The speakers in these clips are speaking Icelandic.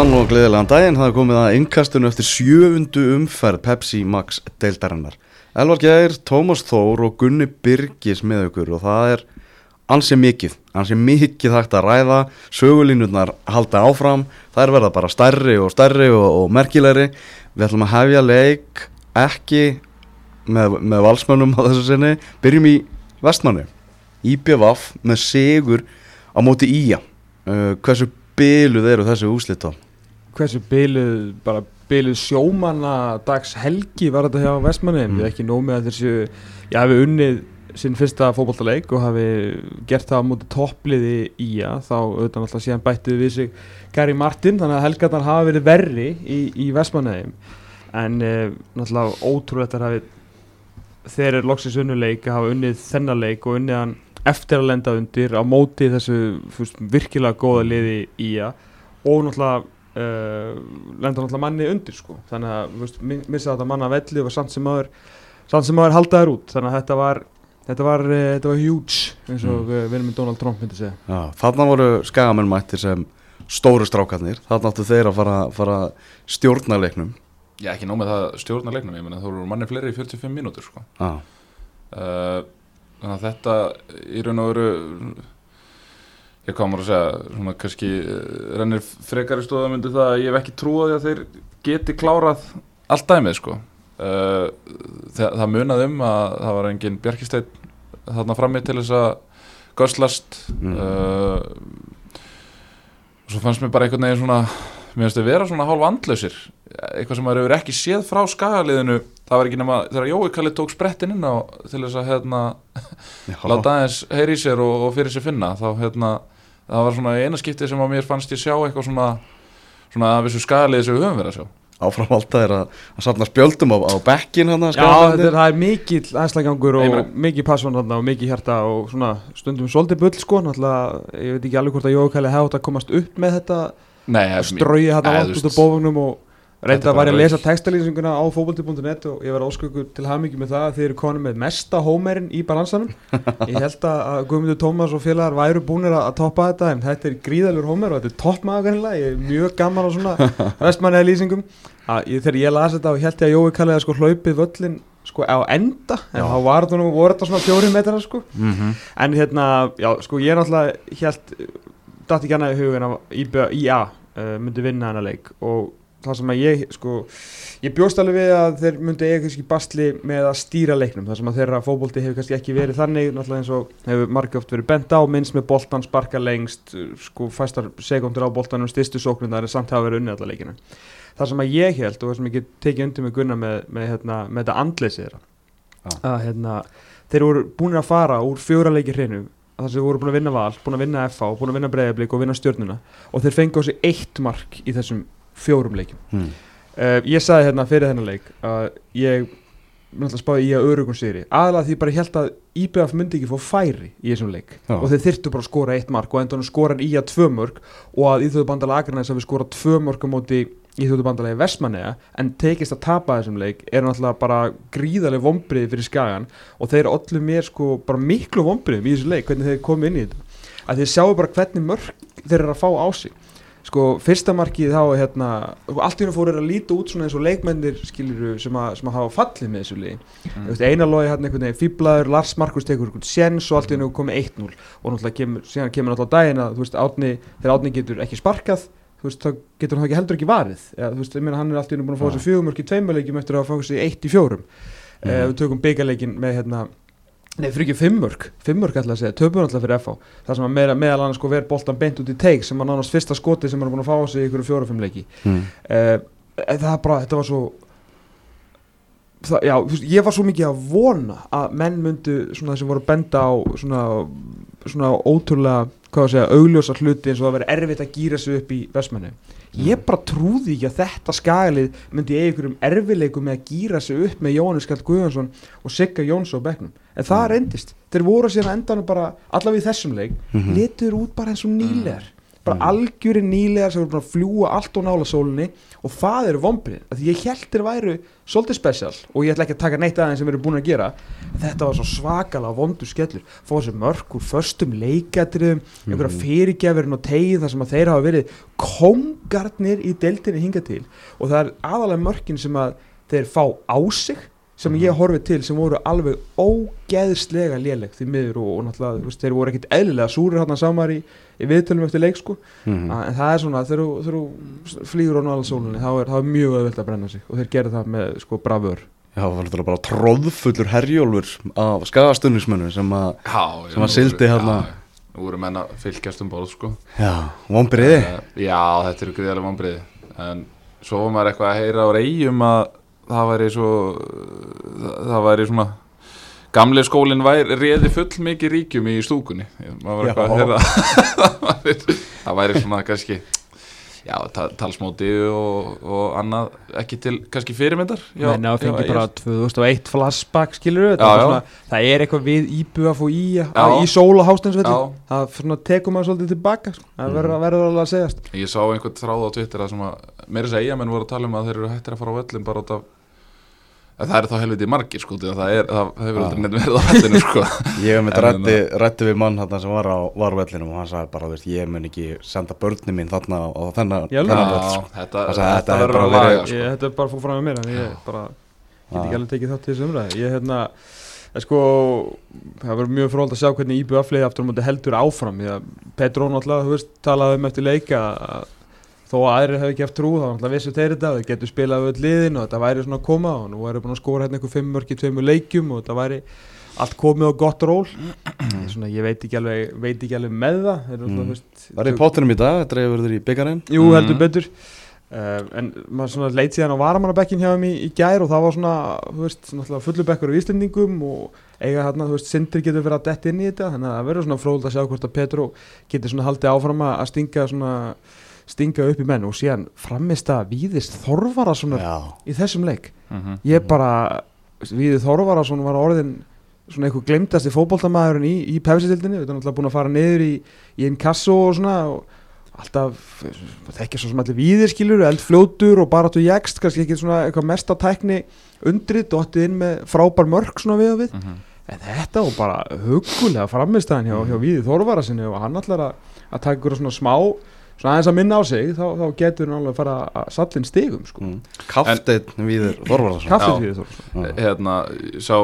Góðan og gleðilegan daginn, það er komið að innkastunum eftir sjöfundu umferð Pepsi Max deildarinnar. Elvar Gjær, Tómas Þór og Gunni Birgis með ykkur og það er ansi mikið, ansi mikið hægt að ræða, sögulínurnar halda áfram, það er verða bara stærri og stærri og, og merkilegri. Við ætlum að hefja leik ekki með, með valsmönnum á þessu sinni, byrjum í vestmannu, IBVF með sigur á móti Ía. Uh, hversu byluð eru þessu úslit á? Hversu byluð, bara byluð sjómanna dags helgi var þetta hjá Vestmanni, Mm. ekki nómið að þessu ég hafi unnið sinn fyrsta fótballtaleik og hafi gert það á móti toppliði í að þá auðvitað náttúrulega síðan bættið við sig Gary Martin, þannig að helgarnar hafa verið verri í, í Vestmanni en e, náttúrulega ótrúlegt að hafi þeir eru loksins unnuleik að hafa unnið þennan leik og unnið hann eftir að lenda undir á móti þessu fúst, virkilega góða liði í að og náttúrulega uh, lenda náttúrulega manni undir sko þannig að þú veist, mi- missa þetta manna velli og samt sem maður samt sem maður haldaður út þannig að þetta var þetta var, uh, þetta var huge eins og mm. við erum með Donald Trump myndi segja Já, þarna voru skagamenn mættir sem stóru strákarnir, þarna áttu þeir að fara, fara stjórna leiknum. Já, ekki nóg með það stjórna leiknum, ég meina þú eru manni fleiri í 45 mínútur sko. Já, uh, Þannig að þetta í raun og veru ég komur að segja svona kannski uh, rennir frekari stóða myndi það að ég hef ekki trúið að þeir geti klárað allt dæmið sko. uh, það, það munað um að það var engin bjarkisteinn þarna frammi til þess að göslast Mm. uh, og svo fannst mér bara einhvern veginn svona mér finnst þau vera svona hálf andlausir eitthvað sem maður hefur ekki séð frá skagaliðinu það var ekki nema þegar Jói Kalli tók sprettin inn á til þess að hérna, láta aðeins heyri í sér og, og fyrir sér finna þá hérna, það var svona eina skipti sem að mér fannst ég sjá eitthvað svona svona af þessu skagaliði sem við höfum verið að sjá. Áfram alltaf er að, að safna spjöldum á, á bekkin hann Já, þetta er, það er mikill aðslagangur og mikið þarna og mikið hjarta og svona stundum svolítið bull sko náttúrulega, ég veit ekki alveg hvort að Jókæli hefði átt að komast upp með þetta hérna Nei, langt þú út á bóvagnum og reynda var ég að lesa textalýsinguna á fókbalti.net og ég var óskökur til hamingi með það að þið eru konum með mesta hómerinn í balansanum. Ég held að Guðmundur Tómas og félagar væru búinir að, toppa þetta en þetta er gríðalur hómer og þetta er toppmaður ég er mjög gaman á svona restmanniða lýsingum. Ég, þegar ég las þetta og held ég að Jói kallið að sko hlaupið völlin sko á enda en Já. þá var þetta nú, voru þetta svona fjóri metrar sko. Mm -hmm. En hérna, já, sko ég er náttúrulega helt, dætti ekki annað í IA uh, myndi vinna hana leik og það sem að ég, sko, ég bjóst alveg við að þeir myndi eiga kannski bastli með að stýra leiknum, það sem að þeirra fótbolti hefur kannski ekki verið þannig, náttúrulega eins og hefur margir oft verið bent á, minnst með boltan, sparka lengst, sko, fæstar sekundur á boltanum, styrstu sóknundar en samt hafa verið unnið alla leikina. Það sem að ég held og það sem ég get tekið undir með gunna með, með, hérna, með þetta andleysi þeirra, Já. að hérna, þeir voru búin að fara úr fjóra leiki hreinu þar sem voru búin að vinna val, búin að vinna FH búin að vinna breyðablík og vinna stjörnuna og þeir fengi á sig eitt mark í þessum fjórum leikim mm. uh, ég sagði hérna fyrir þennan leik að ég spáði í að örugum sigri. Aðalega því ég bara held að IBF myndi ekki fá færi í þessum leik. Já. og þeir þyrftu bara að skora eitt mark og endur skorar í að tvö mörg og að Íþjóðubandala Akranæs hafi skorað tvö mörg á móti Íþjóðubandala í Vestmanneja en tekist að tapa þessum leik er náttúrulega bara gríðarlega vombriði fyrir skagan og þeir allir mér sko bara miklu vombriðum í þessu leik hvernig þeir komu inn í þetta. Að þeir sjáu bara hvernig mörg þeir eru að fá á sig sko fyrsta markið þá hérna allt í hennu fóru að líta út svona eins og leikmennir skiluru sem að, sem að hafa fallið með þessu liði Mm. mm. einar logi hérna einhvern veginn fýblaður Lars Markus tekur einhvern séns og allt í hennu komið 1-0 og náttúrulega kemur, síðan kemur náttúrulega daginn að þú veist Átni, þegar Átni getur ekki sparkað þú veist, þá getur hann ekki heldur ekki varið eða, þú veist, ég meina hann er allt í hennu búin að fá Já. þessi fjögumörk í tveimurleikjum eftir að hafa fangast í eitt í fjórum mm. Mhm. við tökum byggarleikin með hérna Nei, fyrir ekki fimmörk, fimmörk ætla að segja, töpum alltaf fyrir FH Það sem að meðal, meðal annars sko verið boltan beint út í teik sem að nánast fyrsta skoti sem er búin að fá á sig í ykkur fjóra-fimm leiki. Mm. uh, Það bara, þetta var svo það, Já, ég var svo mikið að vona að menn myndu svona sem voru benda á svona, svona ótrúlega, hvað að segja, augljósa hluti eins og að vera erfitt að gýra sig upp í vestmenni Ég bara trúði ekki að þetta skagalið myndi eiga ykkur um erfileikum með að gýra sig upp með Jóhannes Kall Guðjónsson og Sigga Jóns á bekknum. En það Mm. reyndist, þeir voru síðan endanum bara allavega í þessum leik, Mhm. letur út bara eins og nýlegar bara Mhm. algjöri nýlegar sem eru bara að fljúa allt og nála sólinni og það eru vombrið, því ég held þeir væru svolítið spesial og ég ætla ekki að taka neitt aðeins sem erum búin að gera. Þetta var svo svakalega vondur skellur. Fá þessi mörg úr förstum leikatriðum einhverja Mhm. fyrirgjafurinn og tegið þar sem að þeir hafa verið kongarnir í deildinni hinga til. Og það er aðalega mörkin sem að þeir fá á sig sem ég horfið til sem voru alveg ógeðslega léleg því miður og, og náttúrulega veist, þeir voru ekkit eðlilega súrir hann samar í, í viðtölum eftir leik sko. Mhm. en það er svona þegar þú- flýgur á nála sólinni þá er, þá er mjög öðvöld að brenna sig og þeir gerðu það með sko bravör Já, það var náttúrulega bara tróðfullur herjólfur af skagastunningsmönnum sem Sem að sigldi þarna. Nú voru menn að fylgjast um borð sko. Já, vonbriði Eh, Já, þetta eru gríðarlega vonbriði En svo var maður eitthvað að heyra á reyjum að það væri svo það, væri svona Gamli skólinn væri réði full mikið ríkjum í stúkunni Já. að það væri- svona kannski Já, ta talsmóti og, og annað ekki til kannski fyrirmyndar já, Menna að fengi bara 2001 flashback skilur við, það er eitthvað við íbúaf og í, Já. í sól og hástensvelli Já. það tekur maður svolítið tilbaka sko. það Mhm. verður, verður alveg að segjast Ég sá einhvern þráð á Twitter að að meira segja menn voru að tala um að þeir eru hættir að fara á völlin bara út af að það eru þá helviti margir sko að það, er, það hefur aldrei neitt verið á völlinu sko. Ég hef með En rætti, rætti við mann þarna sem var á varvellinum og hann sagði bara, þú veist, ég mun ekki senda börni mín þarna á, þennan, völl sko. þetta, þetta, þetta er verður bara að laga sko. ég, þetta er bara fór fram með mér en ég bara get ekki alveg tekið þátt til þessu umræði ég hérna sko, það verður mjög fróld að sjá hvernig IBF leiði aftur á móti heldur áfram því að Petró náttúrulega, þú veist, talaði um eftir leika að þó að aðrir hefði ekki haft trú þá náttúrulega vissu þeir þetta, þau getur spilað við öll liðin og þetta væri svona að koma og nú væri búin að skora hérna einhver fimm mörk í tveimur leikjum og þetta væri allt komið á gott ról svona, ég veit ekki alveg, veit ekki alveg með það Mm. mm. veist, Var í pottinum í dag, dreifur þér í byggarinn Jú, Mhm. heldur betur uh, En maður svona leit síðan á varamannabekkin hjá þeim í, í gær og það var svona, þú veist, náttúrulega fullur bekkur af Íslendingum og eiga hérna, þú veist, Sindri getur verið að detta inn í þetta þannig að það verður svona fróðult að sjá hvort að Petro getur svona haldið áfram að stinga svona stinga upp í menn og síðan framist að víðist Þorvara svona Já, í þessum leik. Mhm. ég bara, Víðið Þorvarason var orðin svona eitthvað glemtasti fótboltamæðurinn í, í pefsitildinni, við erum alltaf búin að fara niður í, í einn kasso og svona og alltaf, þekkja svo sem allir víðir skilur, eldfljótur og bara þú jægst, kannski ekki svona eitthvað mesta tækni undrið, dottið inn með frábær mörk svona við og við, Mhm. en þetta var bara hugulega framistæðan hjá, hjá Víði Þorvarasinni og hann ætlar að, að taka ykkur svona smá, svona aðeins að minna á sig þá, þá getur hann alveg að fara að sallin stigum sko, mm. Kafteinn viður Þorvarðarsson kaffið Já. Víði Þorvarason hérna, ég sá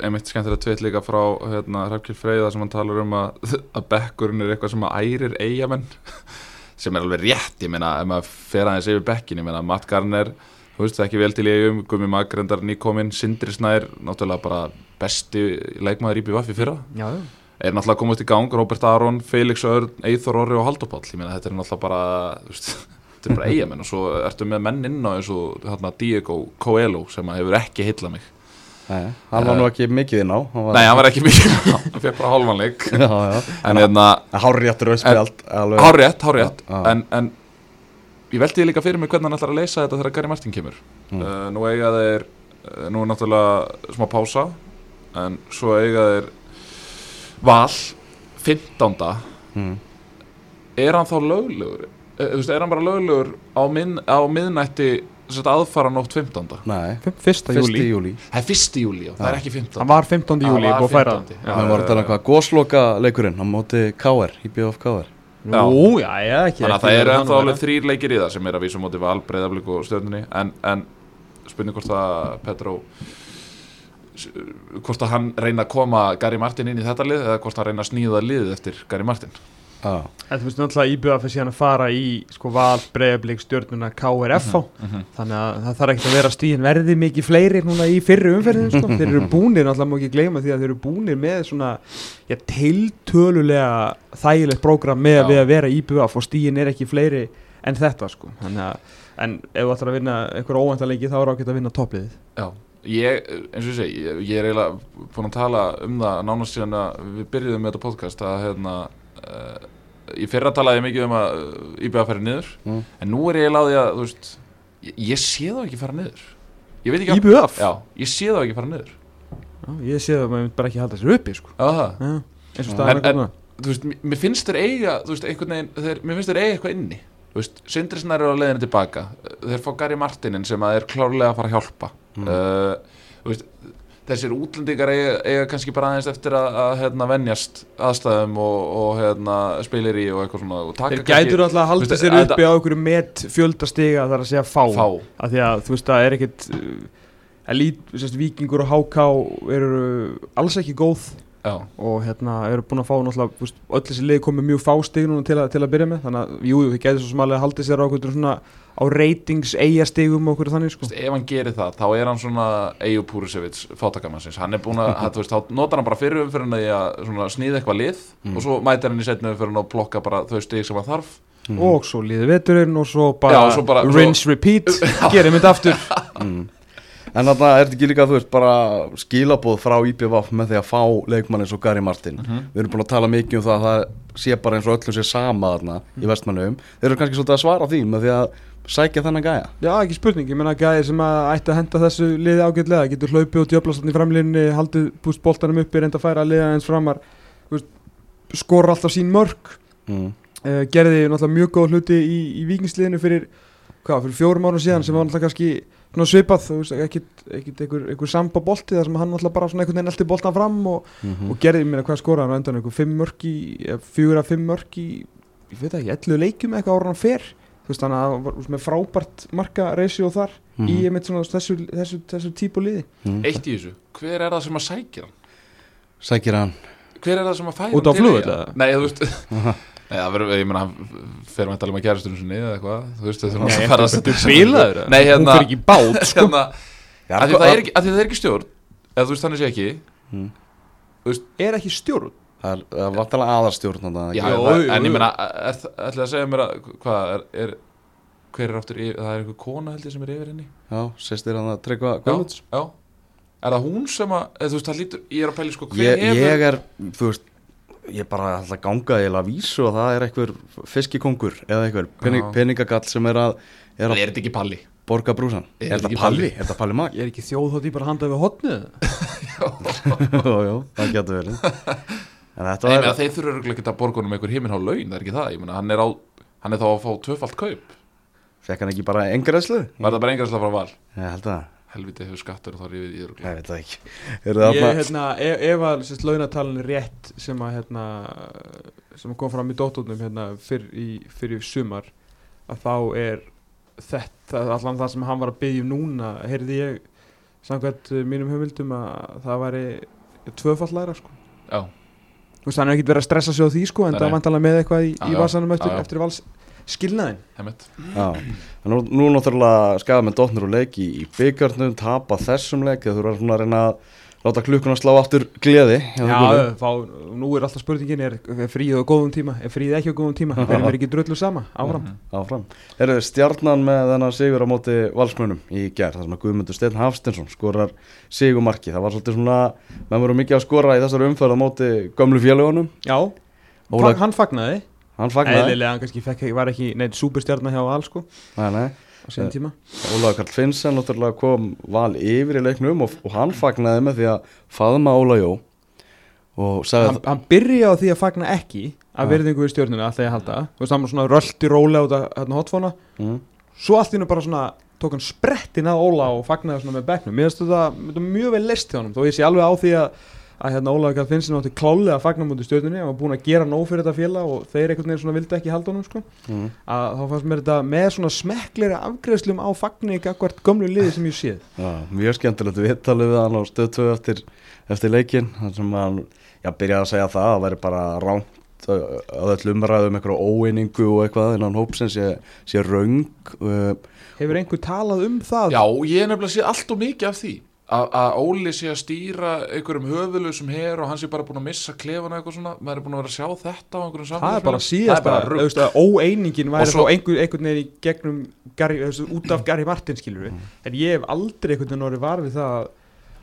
einmitt skemmtilega tveit líka frá hérna, Hrafkjell Freyða sem hann talar um að, að bekkurinn er eitthvað sem að ærir eigamenn sem er alveg rétt, ég meina ef maður fer aðeins yfir bekkin, ég meina Matt Garner þú veist það ekki vel til í eigum, Gumi Magrendar nýkominn, Sindri Snær náttúrulega bara besti leikmaður í BVF í fyrra. Já, já er náttúrulega komast í gang, Robert Aron, Felix Örn Eithor Orri og Haldur Páll. Ég meina þetta er náttúrulega bara þetta er bara eigamenn og svo ertu með menn inn á eins og hérna, Diego Coelho sem hefur ekki heilla mig. Nei, hann var nú ekki mikið inn á. Nei, hann var ekki mikið hann fekk bara hálfan leik. Já, já. En hérna, Hárréttur auðspjald alveg- hárétt, hárétt en, en ég veldi líka fyrir mig hvernig hann ætlar að leysa þetta þegar Gary Martin kemur. Mm. uh, nú eiga þeir uh, nú er náttúrulega smá pása en svo eiga þeir val 15. Mm. er hann þá löglegur Eh, er hann bara löglegur á, minn, á miðnætti aðfara nótt 15. Nei, Fimm- Fyrsta fyrsti júli júli Það er 1. júli, það er ekki 15. Hann var 15. júli Hann var búið að færa 15. Já, Hann var að tala um hvað gósloka leikurinn á móti KR, í BF KR Já. Nú, já, já, ekki Þannig að það eru ennþá alveg þrýr leikir í það sem er að vísa móti val, breyðablík og stjörnunni en, en spurning hvort að Petró hvort að hann reyna að koma Gary Martin inn í þetta lið eða hvort hann reyna að sníða liðið eftir Gary Martin Já, En þú veist náttúrulega íbjöða fyrir síðan að fara í sko val, breyðablík, stjörnuna, KRF Mhm. þannig að það þarf ekki að vera stíðin verði mikið fleiri núna í fyrri umferðin sko. þeir eru búnir, náttúrulega má ekki gleyma því að þeir eru búnir með svona já, tiltölulega þægilegt prógram með Já. við að vera íbjöða og stíðin er ekki fleiri en þetta sko. þannig að en ef þú ætlar að vinna einhver óvæntalengi þá er ágætt að vinna toppliðið Já, ég, eins og ég segi ég, ég er eiginlega búin að tala um það nánast síðan að við byrjuðum með þetta podcast að hérna uh, í fyrra talaði ég mikið um að uh, IBA færi niður. Mm. en nú er ég eiginlega á því að þú veist, ég, ég sé þá ekki fara niður. Ég veit ekki íbjöða? Já, ég sé þá ekki fara niður. Já, ég sé það að maður bara ekki halda sér uppi sko. Já, það. Já, eins og staðan er en- núna þú veist, mér- finnst þeir eiga þú veist, einhvern veginn, þeir, mér finnst þeir eiga eitthvað inni. Þú veist, Sindri Snær er á leiðinu tilbaka þeir fá Gary Martinin sem að er klárlega að fara að hjálpa Mm. uh, veist, þessir útlendingar eiga, eiga kannski bara aðeins eftir að, að hérna, venjast aðstæðum og, og hérna, spilir í og eitthvað svona og Þeir gætur alltaf að halda sér uppi á einhverju met fjöldastiga þar að segja fá, fá. Því að þú veist það er ekkit uh, elít, vikingur og háká eru alls ekki góð já, og hérna eru búin að fá náttúrulega, öll þessi lið komið mjög fá stig núna til, að- til að byrja með þannig að jú, jú, þið gæti svo smalega að halda sér á einhverjum svona á ratings eiga stigum og okkur þannig sko Þú veist, ef hann gerir það, þá er hann svona Eju Púrisevits fátakamannsins hann er búin að, þú veist, þá notar hann bara fyrir umfyrir hann að svona sníða eitthvað lið Mm. og svo mætir hann í setni umfyrir og plokka bara þau stig sem hann þarf Mm. og svo líði veturinn og svo bara, Já, svo bara- rinse, repeat gerum þetta aftur Mm. En þarna er þetta ekki líka, þú veist, bara skilabóð frá IPVF með því að fá leikmann eins og Gary Martin. Við erum búin að tala mikið um það að það sé bara eins og öllum sé sama þarna í vestmannum Þeir eru kannski svolítið að svara því með því að sækja þennan gæja. Já, ekki spurning, ég menna gæði sem að ætti að henda þessu liði ágætlega, getur hlaupið og djöflast hann í framlínni, haldið púst boltanum uppi, reynda að færa að liða eins framar skora alltaf sín mörg mm. uh, gerði náttúrulega mjög góð hluti í, í vikingsliðinu fyrir, hvað, fyrir fjórum árum síðan sem var náttúrulega kannski svona svipað, þú veist, ekkit einhver, einhver samba bolti þar sem hann náttúrulega bara svona einhvern veginn eldi boltan fram og, Mm og gerði, ég meina hvað skoraði hann á endan einhver fimm mörg í, eða fjögur að fimm mörg í ég veit ekki, ellu leikjum eitthvað ára hann fer þú veist, þannig að hann var með frábært marka ratio þar Mhm. í einmitt svona þessu, þessu, þessu típu liði mm. Eitt í þessu, hver er það sem að sækja hann? Sækir hann Hver er það sem að Út á hann til flugvöll, Eyja? eða? Nei, þú veist Það verður, ég meina, hann fer með að tala um að kæristunum sinni eða eitthvað, þú veist, þetta er náttúrulega að ferðast þetta er bilaður Nei, hún hérna, fyrir ekki bát sko. hérna Já, að því það er ekki, að því það er ekki stjórn. Eða þú veist, þannig sé ekki. Mm. er ekki stjórn? Það er- það vantilega aðarstjórn Já, það, en ég meina, það ætlaði að segja mér að, hvað, er, er hver er yfir, það er einhver kona held ég sem er yfir henni. Já, sýstir hann að tryggva Guðmunds. Já, er það hún sem að, þú veist, það lítur, ég er að pæli sko, hver ég, hefur ég er, þú veist Ég er bara alltaf ganga eða að vísu og það er einhver fiskikongur eða einhver pening, peningagall sem er að, er Er að þetta ekki palli? borga brúsan Er Er þetta Palli? Palli? Er þetta Palli Mag? ég er ekki þjóð þátt í bara handa við hotnið Jú, jú, það getur verið En þetta ég var þeir örugglega ekki að borga honum einhver himinhá laun, það er ekki það, ég meina, hann er á, hann er þá að fá tvöfalt kaup Fekk hann ekki bara engræslu? Var það bara engarslega frá val? Ég held að Helviti hefur skattur og þá rífið í Ég örugglega. veit það ekki Er það ég, þarna hérna, ef, ef að sérst, launatalun er rétt sem að hérna, sem að kom fram í dóttónum hérna, fyrir, í, fyrir sumar að þá er þetta allan það sem hann var að byggja um núna heyrði ég samkvæmt uh, mínum höfumildum að það væri tvöfallæra sko Já, Þú veist, hann er ekkert verið að stressa sig á því sko en Nei, það nei. er vantalega með eitthvað í, Já, í já. vasanum eftir, Já, já. eftir vals skilnaðin hemmett Já, en nú, nú náttúrulega skafa með dotnur og leik í, í byggarnum, tapa þessum leik þegar þú eru svona að reyna að láta klukkuna slá aftur gleði Já, fá, nú er alltaf spurningin er, er fríð á góðum tíma, er fríð ekki á góðum tíma? Verðum við ekki drullu sama, áfram. Mhm. Áfram. Eru stjarnan með þennan sigur á móti valsmönum í gær, þar sem að Guðmundur Steinn Hafstinsson skorar sigumarki. Það var svolítið svona, menn voru mikið að skora í þessari umferð á móti gömlu félagunum. Já, Óla- hann fagnaði Hann fagnaði. Eðlilega, hann kannski fekk, var ekki neitt súperstjarnar hjá Val sko Nei, nei. á sín tíma. Ólaður Karl Finnsen náttúrulega kom val yfir í leiknum og, og hann fagnaði með því að faðma Óla Jó og sagði hann, hann byrja á því að fagna ekki að verðingu við stjórnuna alltaf ég halda. Hann var svona rölti rólega út af hérna hotfóna að mm, svo allt í hennu bara svona tók hann sprettin að Óla og fagnaði svona með bekknum. Mér finnst þetta mjög vel list hjá hann þó ég sé alveg á því að að hérna Ólaður Karl Finnsen átti klálega að fagna mútið stjórnunni hann var búin að gera nóg fyrir þetta félag og þeir einhvern veginn svona vildi ekki halda honum sko. Mm, að þá fannst mér þetta með svona smekkleira afgreðslum á fagni gagvart gömlu liði sem ég séð. Já, mjög skemmtilegt viðtalið við hann á stöðtöðu eftir, eftir leikin þar sem hann já, byrjaði að segja það að það væri bara ránt að öll umræðum einhverju óeiningu og eitthvað innan hópsins sé, sé raung uh, hefur einhver talað um það? Já, ég er nefnilega sé allt og mikið af því að Óli sé að stýra einhverjum höfulusum her og hann sé bara búin að missa klefana eitthvað svona, maður er búin að vera að sjá þetta á einhverjum það er bara síðast bara rugg. að óeiningin væri svo- þá einhver, einhvern veginn í gegnum Gary, veist, út af Gary Martin skilur Mm. en ég hef aldrei einhvern veginn orðið var við það að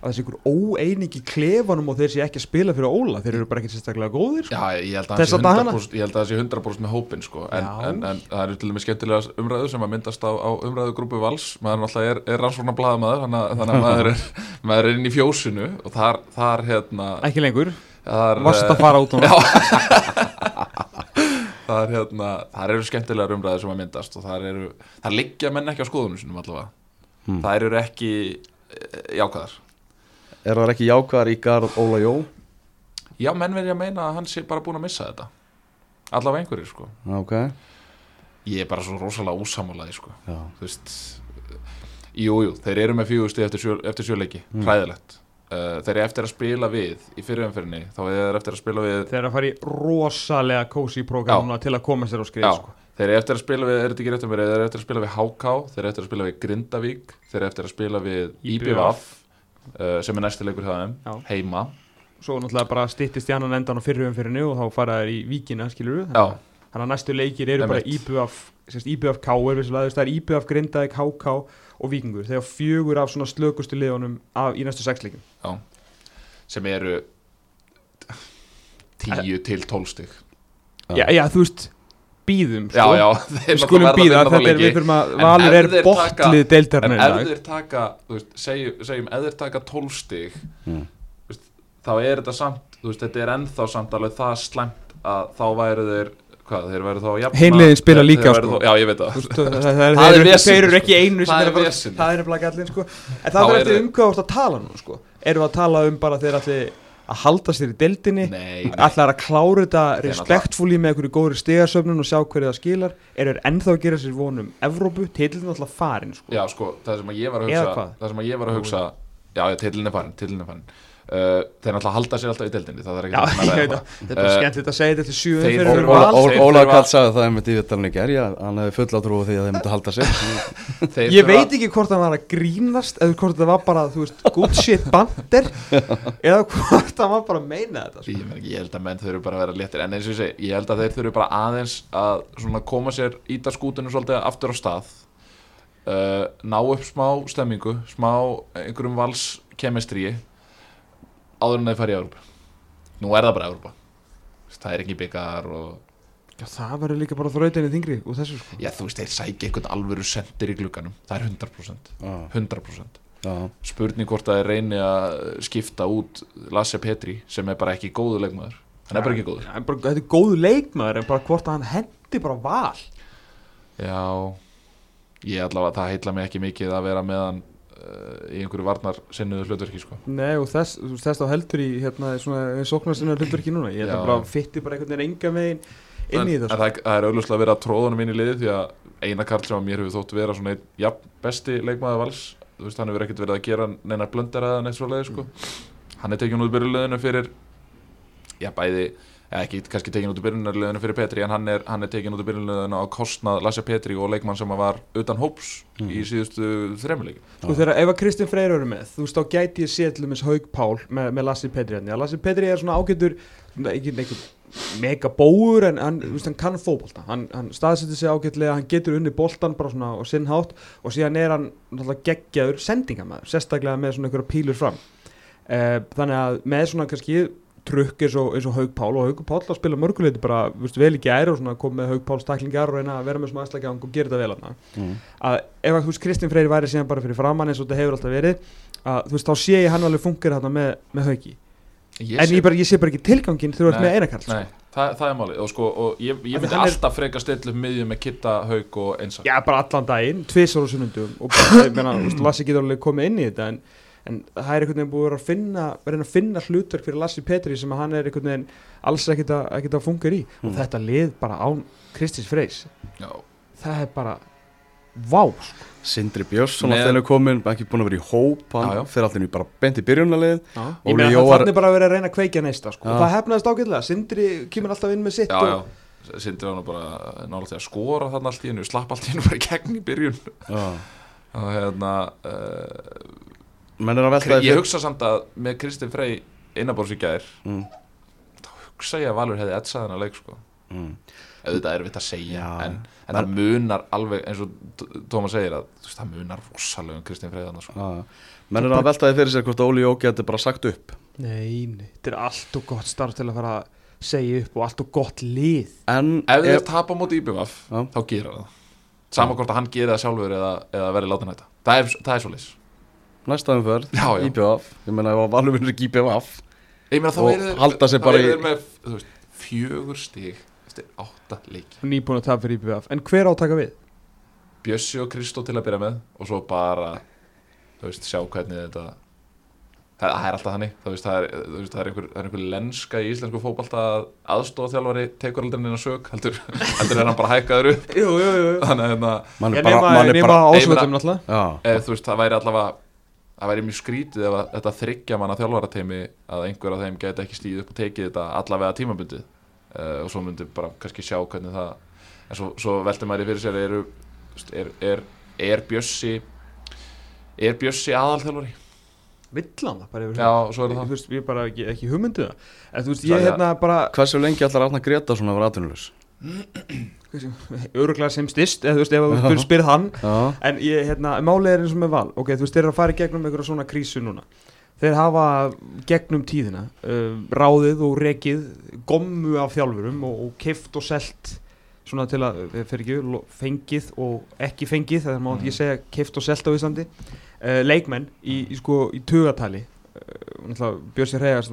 að þessi einhver óeining í klefanum og þeir sé ekki að spila fyrir Óla þeir eru bara ekki sérstaklega góðir sko. Já, ég held að það sé dagana? 100%, ég held að það sé 100% með hópin sko. en, en, en það eru til dæmis skemmtilega umræðu sem að myndast á, á umræðugrúpu vals maður náttúrulega er, er rannsóknar blaðamaður þannig, að- þannig að maður er, maður er inn í fjósinu og þar, þar hérna ekki lengur Varst eh, að fara út það er hérna það eru skemmtilegar umræður sem að myndast og það eru, það liggja menn ekki á skoðunum sinum allavega, Hmm. það eru ekki eh, jákvæðar Er það ekki jákvæðar í garð Óla Jó? já, menn verði að meina að hann sé bara búin að missa þetta. Allavega einhverjir sko. Ok. Ég er bara svo rosalega úsamálaði sko. Já, þú veist jú, jú, þeir eru með fjögusti eftir, sjö, eftir sjöleiki Mm. hræðilegt. Uh, þeir eru eftir að spila við í fyrirumfyrinni, þá er þeir eftir að spila við Þeir eru að fara í rosalega kósi prógram núna til að koma sér á skrið sko. þeir eru eftir að spila við, er þetta ekki rétt um mér, þeir eru eftir að spila við HK, þeir eru eftir að spila við Grindavík, þeir eru eftir að spila við IBVF, uh, sem er næsti leikur hjá þeim, Já. heima. Svo náttúrulega bara styttist í annan endan á fyrri umfyrinni og þá fara þær í víkina, skilur við Já, Þannig að næstu leikir eru bara. IBF sérst, IBF K er vissulega, þú veist, það er IBF Grindavík, HK og Víkingur Þegar fjögur af svona slökustu liðunum af, í næstu sex leikum já, sem eru 10 til 12 stig. Já, já, þú veist, býðum Já, sko. já, Við þeir skulum býða, þetta er við fyrir að En Valur er En deildarinn í ef þeir taka, veist, segjum, segjum ef þeir taka 12 stig, Mm. veist, þá er þetta samt, veist, þetta er ennþá samt alveg það slæmt að þá væru þeir, hvað, þeir væru þá jafna, Hin liðin spila líka, sko. þá- Já, ég veit það. Það, það, það, Það er eru sko. ekki einu sem Það eru er bara- vesen. það er bara gallin sko. en það Þá er eftir um ert að tala nú sko. erum við að tala um bara þeir allir að halda sér í nei. allar að klára þetta respektfúli með einhverju góðri stegasöfnun og sjá hverju það skilar eru þeir ennþá að gera sér vonum Evrópu, tillin alltaf farin sko. Já, sko, það sem að ég var að hugsa? Það sem að ég var að hugsa Já, já, tillin er farin, tillin er farin uh, Þeir náttúrulega halda sér alltaf í deildinni Það er ekki að veit það. að þetta er bara Eh, skemmtilegt að segja þetta fyrir Óla- Kall sagði það einmitt í vittalinn í gerð hann hefði full á trú á því að þeir myndu halda sér Þeir Ég veit ekki hvort það var að grínast eða hvort það var bara, þú veist, good shit bandir eða hvort það var bara að meina þetta sko. Ég, ekki, ég held að menn þurfu bara að vera léttir. En eins og ég segi, ég held að þeir þurfu bara aðeins Að svona koma sér íta skútunum Svolítið aftur Áður en þeir fara í Európa Nú er það bara Európa Það er ekki byggar og Já, það verður líka bara þrautinni þingri úr þessu sko. Já, þú veist, þeir sækja einhvern alvöru sendir í glugganum. Það er 100% Já, 100% já, Spurning hvort að þeir reyni að skipta út Lasse Petri sem er bara ekki góðu leikmaður. Hann er bara ekki góður. Já, en bara, Þetta er góðu leikmaður en bara hvort að hann hendi bara val. Já, ég allavega, það heitla mig ekki mikið að vera með hann uh, í einhverju varnar sinnuðu hlutverki sko. Nei og þess, þess þá heldur í hérna, svona sóknarsinnar hlutur ekki núna Ég bara fytti bara einhvern veginn enga megin inn í en, þetta en það, það er auðvitað að vera honum inn í liði því að eina karl sem að mér hefur þótt vera svona einn jafn besti leikmaður vals þú veist, hann hefur ekkert verið að gera neina blöndar eða neitt svo leið sko. hann er tekin út byrjulegðinu fyrir já, bæði eða ekki kannski tekin út í byrjunarliðinu fyrir Petri en hann er, hann er tekin út í byrjunarliðinu á kostnað Lasse Petri og leikmann sem var utan hóps í síðustu þremmuleik Sko þegar ef að Kristinn Freyr eru með Þú veist þá gæti ég séð til dæmis Haug Pál með, með Lassi Petri hérna. Lassi Petri er svona svona ekki einhver mega bóur en hann, þú veist, hann kann fótbolta. Hann, hann staðsetur sig ágætlega, hann getur unni boltan bara svona og sinn hátt og síðan er hann geggjaður sendingamæður sérstaklega með svona einhverja pílur fram. Uh, þannig að með svona kannski trukk eins og, og Haug Pál og Haug Pál að spila mörguleiti bara þú veist, vel í gæri og svona kom með Haug Páls taklingar og reyna að vera með svona aðslækja og gera þetta vel hann mm. að ef að þú veist Kristinn Freyri væri síðan bara fyrir framann eins og þetta hefur alltaf verið að þú veist þá sé ég hann alveg fungir hérna með, með hauki. En ég, bara, ég sé bara ekki tilgangin þegar þú ert með einakarl Nei, það, það er málið. Og, sko, og ég, ég myndi er- alltaf freka stilla upp miðjum með Kitta, Haug og Einsa. Já bara allan daginn, tvisar og sunnundum og bara, ég meina, þú veist, En, það er einhvern veginn búið að vera að finna reyna að finna hlutverk fyrir Lassi Petri sem að hann er einhvern veginn alls ekkert að, ekkert að funka í. Og Mm. þetta lið bara án Kristins Freys. Já, það er bara vá sko. Sindri Björnsson alltaf henni komin ekki búin að vera í hóp hann fyrir alltaf bara bent í byrjunarlið. Ég meina Jó það var- þannig bara að vera að reyna að kveikja neista sko. Og það hefnaðist ágætlega, Sindri kemur alltaf inn með sitt já, og, já. Sindri var nú bara til að skora þarna allt í hennu slapp allt í hennu bara í gegn í byrjun. Já. og hérna uh, menn er að velta ég hugsa samt að með Kristinn Frey innabórs í gær mm. hugsa ég að Valur hefði etsað hennar leik sko Mm. auðvitað er við að segja Já. en, en það munar alveg eins og T- Tómas segir að veist, það munar rosalega um Kristinn Frey þannig sko. Menn er að velta því fyrir sér hvort Óli Jó geti bara sagt upp Nei, nei, þetta er allt og gott starf til að fara að segja upp og allt og gott lið en ef þeir tapa móti IBVF Já. þá gera það sama hvort að hann gera það sjálfur eða, eða verði láta næta það er, það er svo leys næsta já. IBF, ég meina ef að Valur vinnur ekki IBF Ég meina þá Og halda þá bara í- veist, fjögur stig eftir átta leiki. Nýbúin að tapa fyrir IBF en hver átaka við? Bjössi og Kristó til að byrja með og svo bara þú veist, sjá hvernig þetta það, það er alltaf þannig. Þú veist, það, er, veist, það, er einhver, það er einhver lenska í íslensku fótbalta að aðstofþjálfari tekur aldrei neina sög heldur, heldur er hann bara hækkaður upp. Jú, jú, jú. Þannig að hérna, mann er bara, er ásvöldum náttúrulega. Já, eða, þú veist, það væri allavega það væri mjög skrítið ef að þetta þryggja manna þjálfarateimi að einhver af þeim geti ekki stíð upp og tekið þetta allavega tímabundið. Uh, og svo myndi bara kannski sjá hvernig það en svo, svo velti maður í fyrir sér eru, þú veist, er, er, er Bjössi er Bjössi aðalþjálfari? Vill hann það bara yfir Já, og svo er Þú það veist, ég bara ekki, ekki hugmyndu það. En þú veist, ég hérna bara hversu lengi ætlar Arna Greta svona að vera atvinnulaus Öruglega sem styrst, eða þú veist, ef þú spyrir- spyrir hann. Já, En ég, hérna, málið er eins og með val. Ok, þú veist, þeir eru að fara í gegnum einhverja svona krísu núna. Þeir hafa gegnum tíðina uh, Ráðið og rekið Gommu af þjálfurum og, og kift og selt Svona til að, eh, fyrir ekki, fengið og ekki fengið Það má ekki segja kift og selt á Íslandi uh, Leikmenn í, í, sko, í tugatali Björsi Reyðars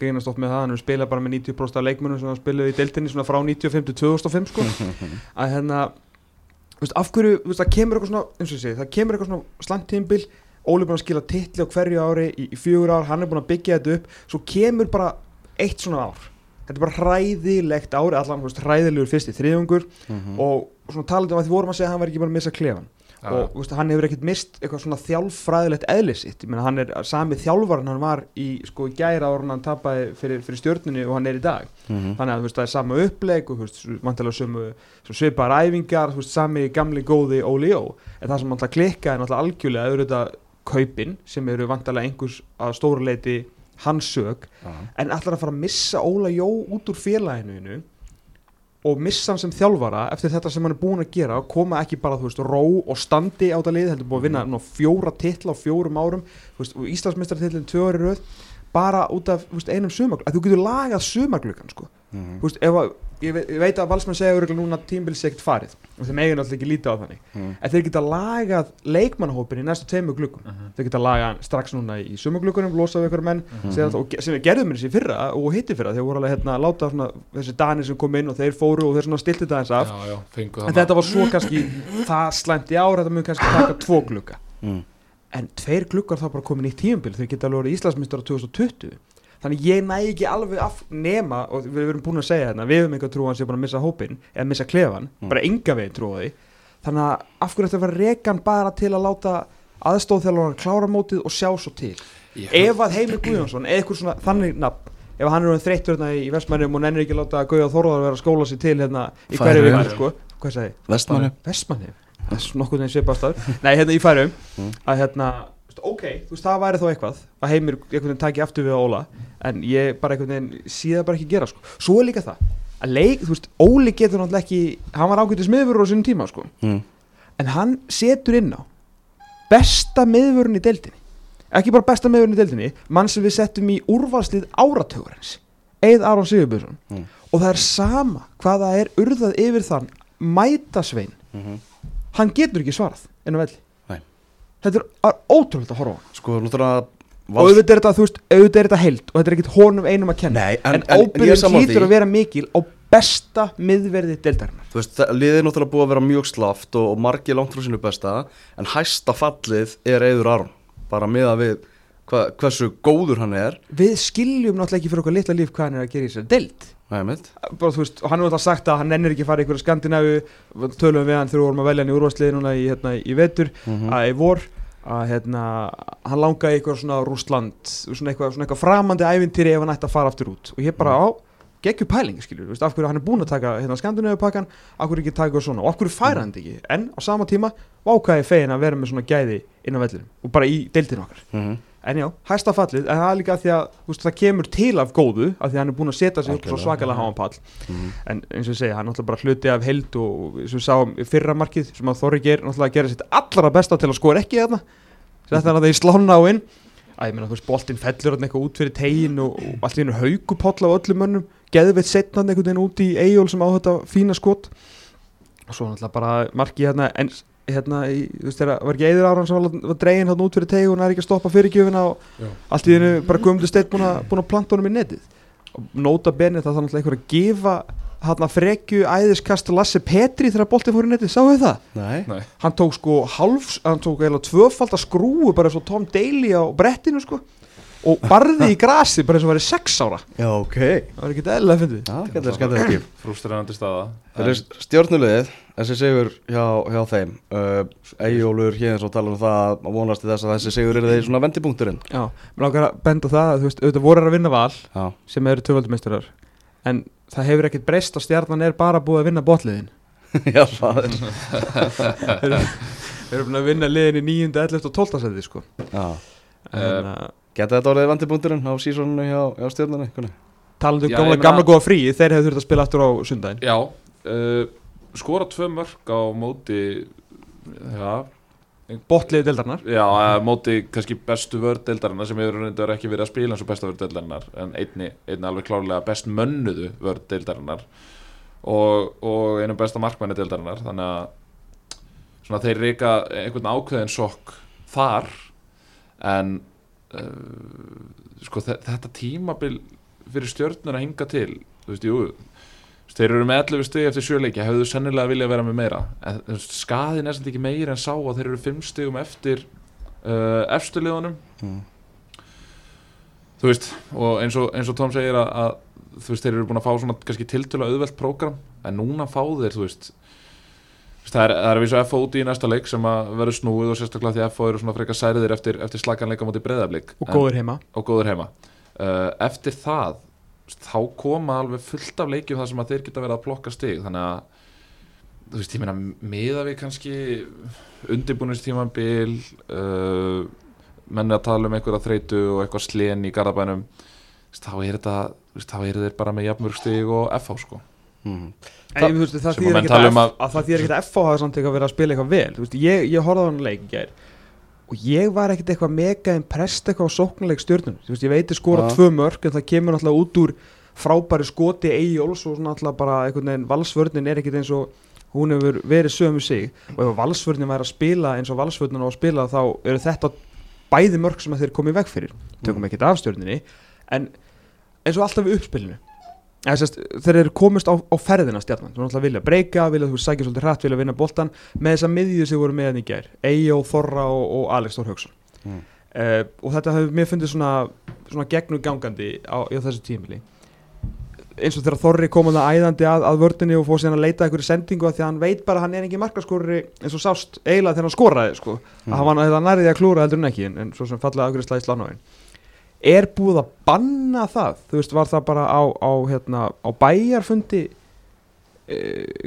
grínast oft með það, hann er spilað bara með 90% af leikmennum sem hann spilaði í deildinni svona frá 95 til 2005 sko að hérna veist, af hverju, veist, það kemur eitthvað svona segi, það kemur eitthvað svona slant tímbil Óli er búin að skila titli á hverju ári í, í fjögur ár, hann er búin að byggja þetta upp svo kemur bara eitt svona ár þetta er bara hræðilegt ári allan, hræðilegur fyrst í þriðungur Mhm. og svona talandi um að því vorum að segja að hann var ekki bara að missa klefan. Og veist, hann hefur ekkert mist eitthvað svona þjálffræðilegt eðlisitt ég meina hann er sami þjálfar en hann var í sko gæra ára hann tapaði fyrir, fyrir stjórnunni og hann er í dag. Mhm. þannig að veist það er sama uppleg og vantilega sömu svipar æfingar veist sami gamli góði Óli Jó en það sem vantilega klikka er náttúrulega algjörlega auðvitað kaupin sem eru vantilega einhvers að stóra leiti hans sög Já. en allar að fara að missa Óla Jó út úr félaginu og missa hann sem þjálfara eftir þetta sem hann er búin að gera og koma ekki bara þú veist ró og standi á þetta lið heldur búin að vinna nú, fjóra titla á fjórum árum þú veist, og Íslandsmeistartitlinn tvö ári röð bara út af þú veist, einum sumarglug að þú getur lagað sumarglugan sko. Mhm. Þú veist, ef að, ég, ve ég veit að valsmenn segja örugglega núna að tímbils ekkert farið og þeim eigin alltaf ekki lítið á þannig Mhm. en þeir geta lagað leikmannahópin í næstu tveimur gluggum Mhm. þeir geta lagað strax núna í sumargluggunum losað við ykkur menn Mhm. mm og sem við gerðum mér þessi fyrra og hitti fyrra þeir voru alveg hérna að láta svona, þessi danir sem kom inn og þeir fóru og þeir svona stilti þetta eins af Já, já, en þetta var svo kannski það slæmt í ár þetta mun kannski taka tvo glugga Mhm. en tveir gluggar þá bara komin í tíumbil þeir geta alveg verið Íslandsmyndstar á 2020 þannig ég næ ekki alveg af nema og við erum búin að segja þetta við höfum eitthvað trú að hann sé búin að missa hópin eða missa klefan, Mm. bara enga veginn trú á því. Þannig að af hverju þetta var rekan bara til að láta aðstóðþjálfur klára mótið og sjá svo til? Ég- ef að Heimir Guðjónsson eða eitthvað svona þannig nafn ef hann er orðinn þreyttur hérna í Vestmannum og nennir ekki að láta Guðjá Þórðar vera að skóla sér til hérna í hverju Færeyjum. viku sko. Hvað sagði, Vestmanni Vestmannum það er nokkuð þeim svipastar nei hérna í færum Mm. að hérna ok, þú veist það væri þó eitthvað að Heimir einhvern veginn taki aftur við Óla en ég bara einhvern veginn síða bara ekki gera sko svo er líka það að leik, þú veist, Óli getur náttúrulega ekki hann var ágætið smiðurur á sínum tíma sko Mhm. en hann setur inn á besta miðvörun í deildinni ekki bara besta miðvörun í deildinni mann sem við settum í úrvalslið áratugurins Eið Aron Sigurbjörnsson Mm. og það er sama hvað það er urðað yfir þann mætasvein Mhm. hann getur ekki svarað inn á velli. Þetta er ó- ótrúlegt að horfa Sko, þarf að og auðvitað er þetta, þú veist, auðvitað er þetta heild og þetta er ekkit honum einum að kenna. Nei, en, en, ábyrðin því. að vera mikil á besta miðverði deildarinnar. Þú veist, það- liðið er náttúrulega búið að vera mjög slaft og, og margir langt frá sínu besta en hæsta fallið er Eður Aron. Bara miða við hva, hversu góður hann er. Við skiljum náttúrulega ekki fyrir okkar litla líf hvað hann er að gera í Nei, mitt bara, þú veist, hann hefur alltaf sagt að hann nennir ekki að fara í einhverja skandinavu tölum við hann þegar við vorum að velja hann í úrvarsliði núna í, hérna, í vetur, Mhm. að í vor að hérna, hann langaði eitthvað svona Rússland, svona eitthvað, svona eitthvað framandi ævintýri ef hann ætti að fara aftur út. Og ég bara á, geggju pæling skilur, veist, af hverju hann er búin að taka hérna, skandinavu pakkan af hverju ekki taka eitthvað svona og af hverju færa hann þetta ekki? En á sama tíma vákaði fegin að vera með svona gæði inn á vellinum og bara í deildinu okkar. Mhm. En já, hæsta fallið, en það er líka því að veist, það kemur til af góðu af því að hann er búin að setja sig svo svakalega háan pall. Mhm. en eins og ég segja, hann er náttúrulega bara hluti af held og eins og við sáum fyrra markið sem að Þorri ger, náttúrulega gera sitt allra besta til að skora ekki þarna þetta er að það í slána á inn. Að ég meina, þú veist, boltinn fellur hann eitthvað út fyrir tegin og, og allt í hennu haukupoll af öllum mönnum. Geðveitt setna hann veginn út í Eyjól sem á þetta fína skot. Og svo náttúrulega bara markið hérna en hérna, í, þú veist, þegar var ekki eður áran sem var, var dregin hann út fyrir tegi og hann er ekki að stoppa fyrirgjöfina og Já. allt í þennu bara guðmundur steitt búin að, búin að planta honum í netið. Og nota benið það þannig að einhver að gefa hann að frekju æðiskast Lasse Petri þegar boltið fór í netið, sáu þið það? Nei, Nei, hann tók sko hálfs, hann tók eiginlega tvöfald að skrúu bara eins og Tom Daly á brettinu sko og barði í grasi bara eins og væri sex ára. Já ok. Það var ekki eðlilega að fyndið. Já, skemmtilega, skemmtilega skip. Frústrænandi staða. Það er stjórnulegið, þessi sigur hjá, hjá þeim. Uh, Eyjólfur hér eins og tala um það að vonast til þess að þessi sigur er þeir svona vendipunkturinn. Já, mér langar að benda á það að þú veist, auðvitað voru að vinna val Já, sem eru tvöfaldumeisturar en það hefur ekkert breyst og stjarnan er bara búið að vinna botliðin já það er þeir eru- þeir eru búin að vinna liðin í 9. 11. og 12. seti sko. Já, en uh, geta þetta orðið vendipunkturinn á sísoninu hjá, hjá stjórnunni hvernig? talandi um gamla, gamla góða frí þeir hefur þurft að spila aftur á sundaginn Já, uh, skora tvö mörg á móti Já, botliði deildarnar já að móti kannski bestu vördeildarinnar sem hefur reyndar ekki verið að spila eins og bestu vördeildarinnar en einni, einni alveg klárlega best mönnuðu vördeildarinnar og, og einu besta markmanni deildarinnar. Þannig að svona þeir reyka einhvern ákveðin sokk þar en uh, sko þe- þetta tímabil fyrir stjörnur að hinga til þú veist, jú þú þeir eru með 11 stig eftir sjöleiki hefðu sennilega viljað vera með meira en þú skaðin er samt ekki meira en sá að þeir eru 5 stigum eftir uh, efstu liðunum Mm. þú veist og eins og, eins og Tom segir að, að þú veist, þeir eru búin að fá svona kannski tiltölu auðvelt prógram en núna fá þeir, þú þú veist, það er, er að vísa FO út í næsta leik sem að verður snúið og sérstaklega því að FO eru svona frekar særiðir eftir, eftir slaganleika mútið breyðablík og góður heima. Og góður heima. Uh, eftir það þá koma alveg fullt af leikjum þar sem að þeir geta verið að plokka stig. Þannig að þú veist, ég meina miða við kannski undirbúinistímanbil uh, menni að tala um einhverja þreytu og eitthvað slen í veist, þá er þetta þá eru þeir bara með jafnmörg stig og FH sko Mm. En ég, þú veist, það þýðir að ekkert að, um að, að- að það þýðir ekkert að FH hafa samt eitthvað verið að spila eitthvað vel. Þú veist, ég, ég horfði á hann leik í gær og ég var ekkert eitthvað mega impressed eitthvað á sóknuleik stjórnum þú veist, ég veit ég skora tvö mörg en það kemur náttúrulega út úr frábæri skoti Eyjóls og svona náttúrulega bara einhvern veginn valsvörnin er ekkert eins og hún hefur verið sömu sig. Og ef valsvörnin væri að spila eins og valsvörnin á að spila þá eru þetta bæði mörg sem að þeir komið veg fyrir. Tökum Mm. ekkert af stjórninni en eins og alltaf við uppspilinu Sérst, þeir eru komist á, á ferðina stjarnan þú náttúrulega vilja breyka, vilja þú sækja svolítið hratt vilja vinna boltan með þessa miðju sem voru með hann í gær Eyjó, Þorra og, og Alex Þór Hauksson Mm. uh, og þetta hefur mér fundið svona, svona gegnum gangandi á, á þessu tímili eins og þegar Þorri kom að æðandi að, að vördinni og fór síðan að leita einhverju sendingu að því að hann veit bara að hann er ekki markaskorri eins og sást eiginlega þegar hann skoraði sko. Mm. að hann var nærið að klúra heldur en ekki en, en svo sem lánáin er búið að banna það? Þú veist var það bara á, á, hérna, á bæjarfundi e,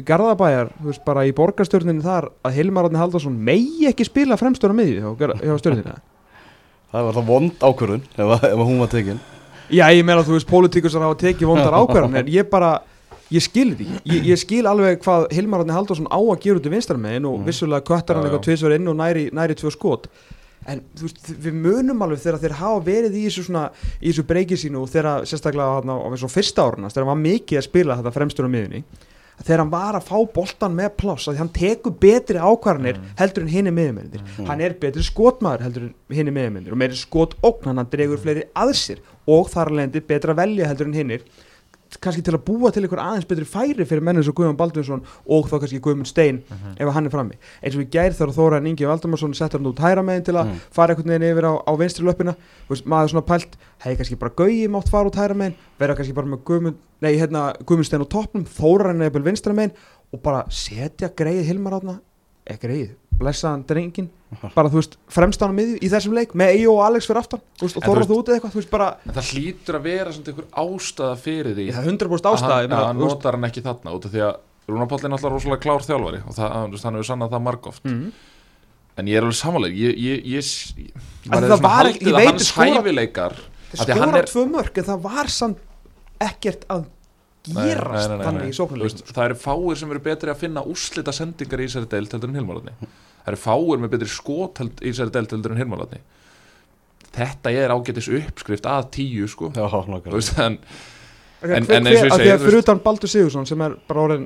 Garðabæjar þú veist bara í borgarstjórninni þar að Hilmar Árni Haldarsson megi ekki spila fremstur á miðju hjá, stjórninni? Það var það vond ákvörðun ef, ef hún var tekin. Já, ég meina þú veist, pólitíkur sem hafa tekið vondar ákvarðan en ég bara, ég skil ekki. Ég, ég skil alveg hvað Hilmar Árni Halldórsson á að gera út í vinstarmegin og Mm. vissulega köttar hann eitthvað tvisvar inn og næri, næri tvö skot en veist, við munum alveg þegar þeir hafa verið í þessu svona, í þessu breykið sínu og þegar sérstaklega á, og fyrsta árunast, þegar hann var mikið að spila þetta fremstur á miðunni þegar hann var að fá boltan með pláss að hann tekur betri ákvarðanir heldur en hinni miðumennir Mm. hann er betri skotmaður heldur en hinni miðumennir og meiri skot ógnan, hann dregur fleiri að sér og þar alveg betra velja heldur en hinnir kannski til að búa til einhver aðeins betri færi fyrir menn eins og Guðjón Baldvinsson og þá kannski Guðmund Stein ef hann er frammi. Eins og í gær þegar Þóra en Ingi Valdamarsson settur hann út hæra megin til að Mm. fara einhvern veginn yfir á, á vinstri löppina maður svona pælt, hei kannski bara Gauji mátt fara út hæra megin, vera kannski bara með Guðmund nei, hérna, Guðmund Stein á toppnum Þóra en eða vinstra megin og bara setja greið Hilmar átna ekki greið, blessaðan drengin bara þú veist, fremst á hann miðju í þessum leik með Eyjó og Alex fyrir aftan. Veist, og þú út eða eitthvað, veist bara það hlýtur að vera svona einhver ástæða fyrir því. Það er 100% að ástæði hann, ég meina, að hann notar hann ekki þarna út af því að Rúnar Páll er náttúrulega rosalega klár þjálfari og það, þú veist, hann hefur sannað það margóft. Mhm. en ég er alveg samanlega ég, ég, ég, það svona var- ég að veit hans hæfileikar að skora er- tvö mörg en það var samt ekkert að gerast þannig í veist, það eru fáir sem eru betri að finna úrslita sendingar í þessari Hilmarotni það eru fáir með betri skot held, í þessari deild heldur en Hilmarotni þetta er ágætis uppskrift að tíu sko. Já, veist, en, Okay, En- hver, en eins og ég segi, þú fyrir utan Baldur Sigursson sem er bara orðin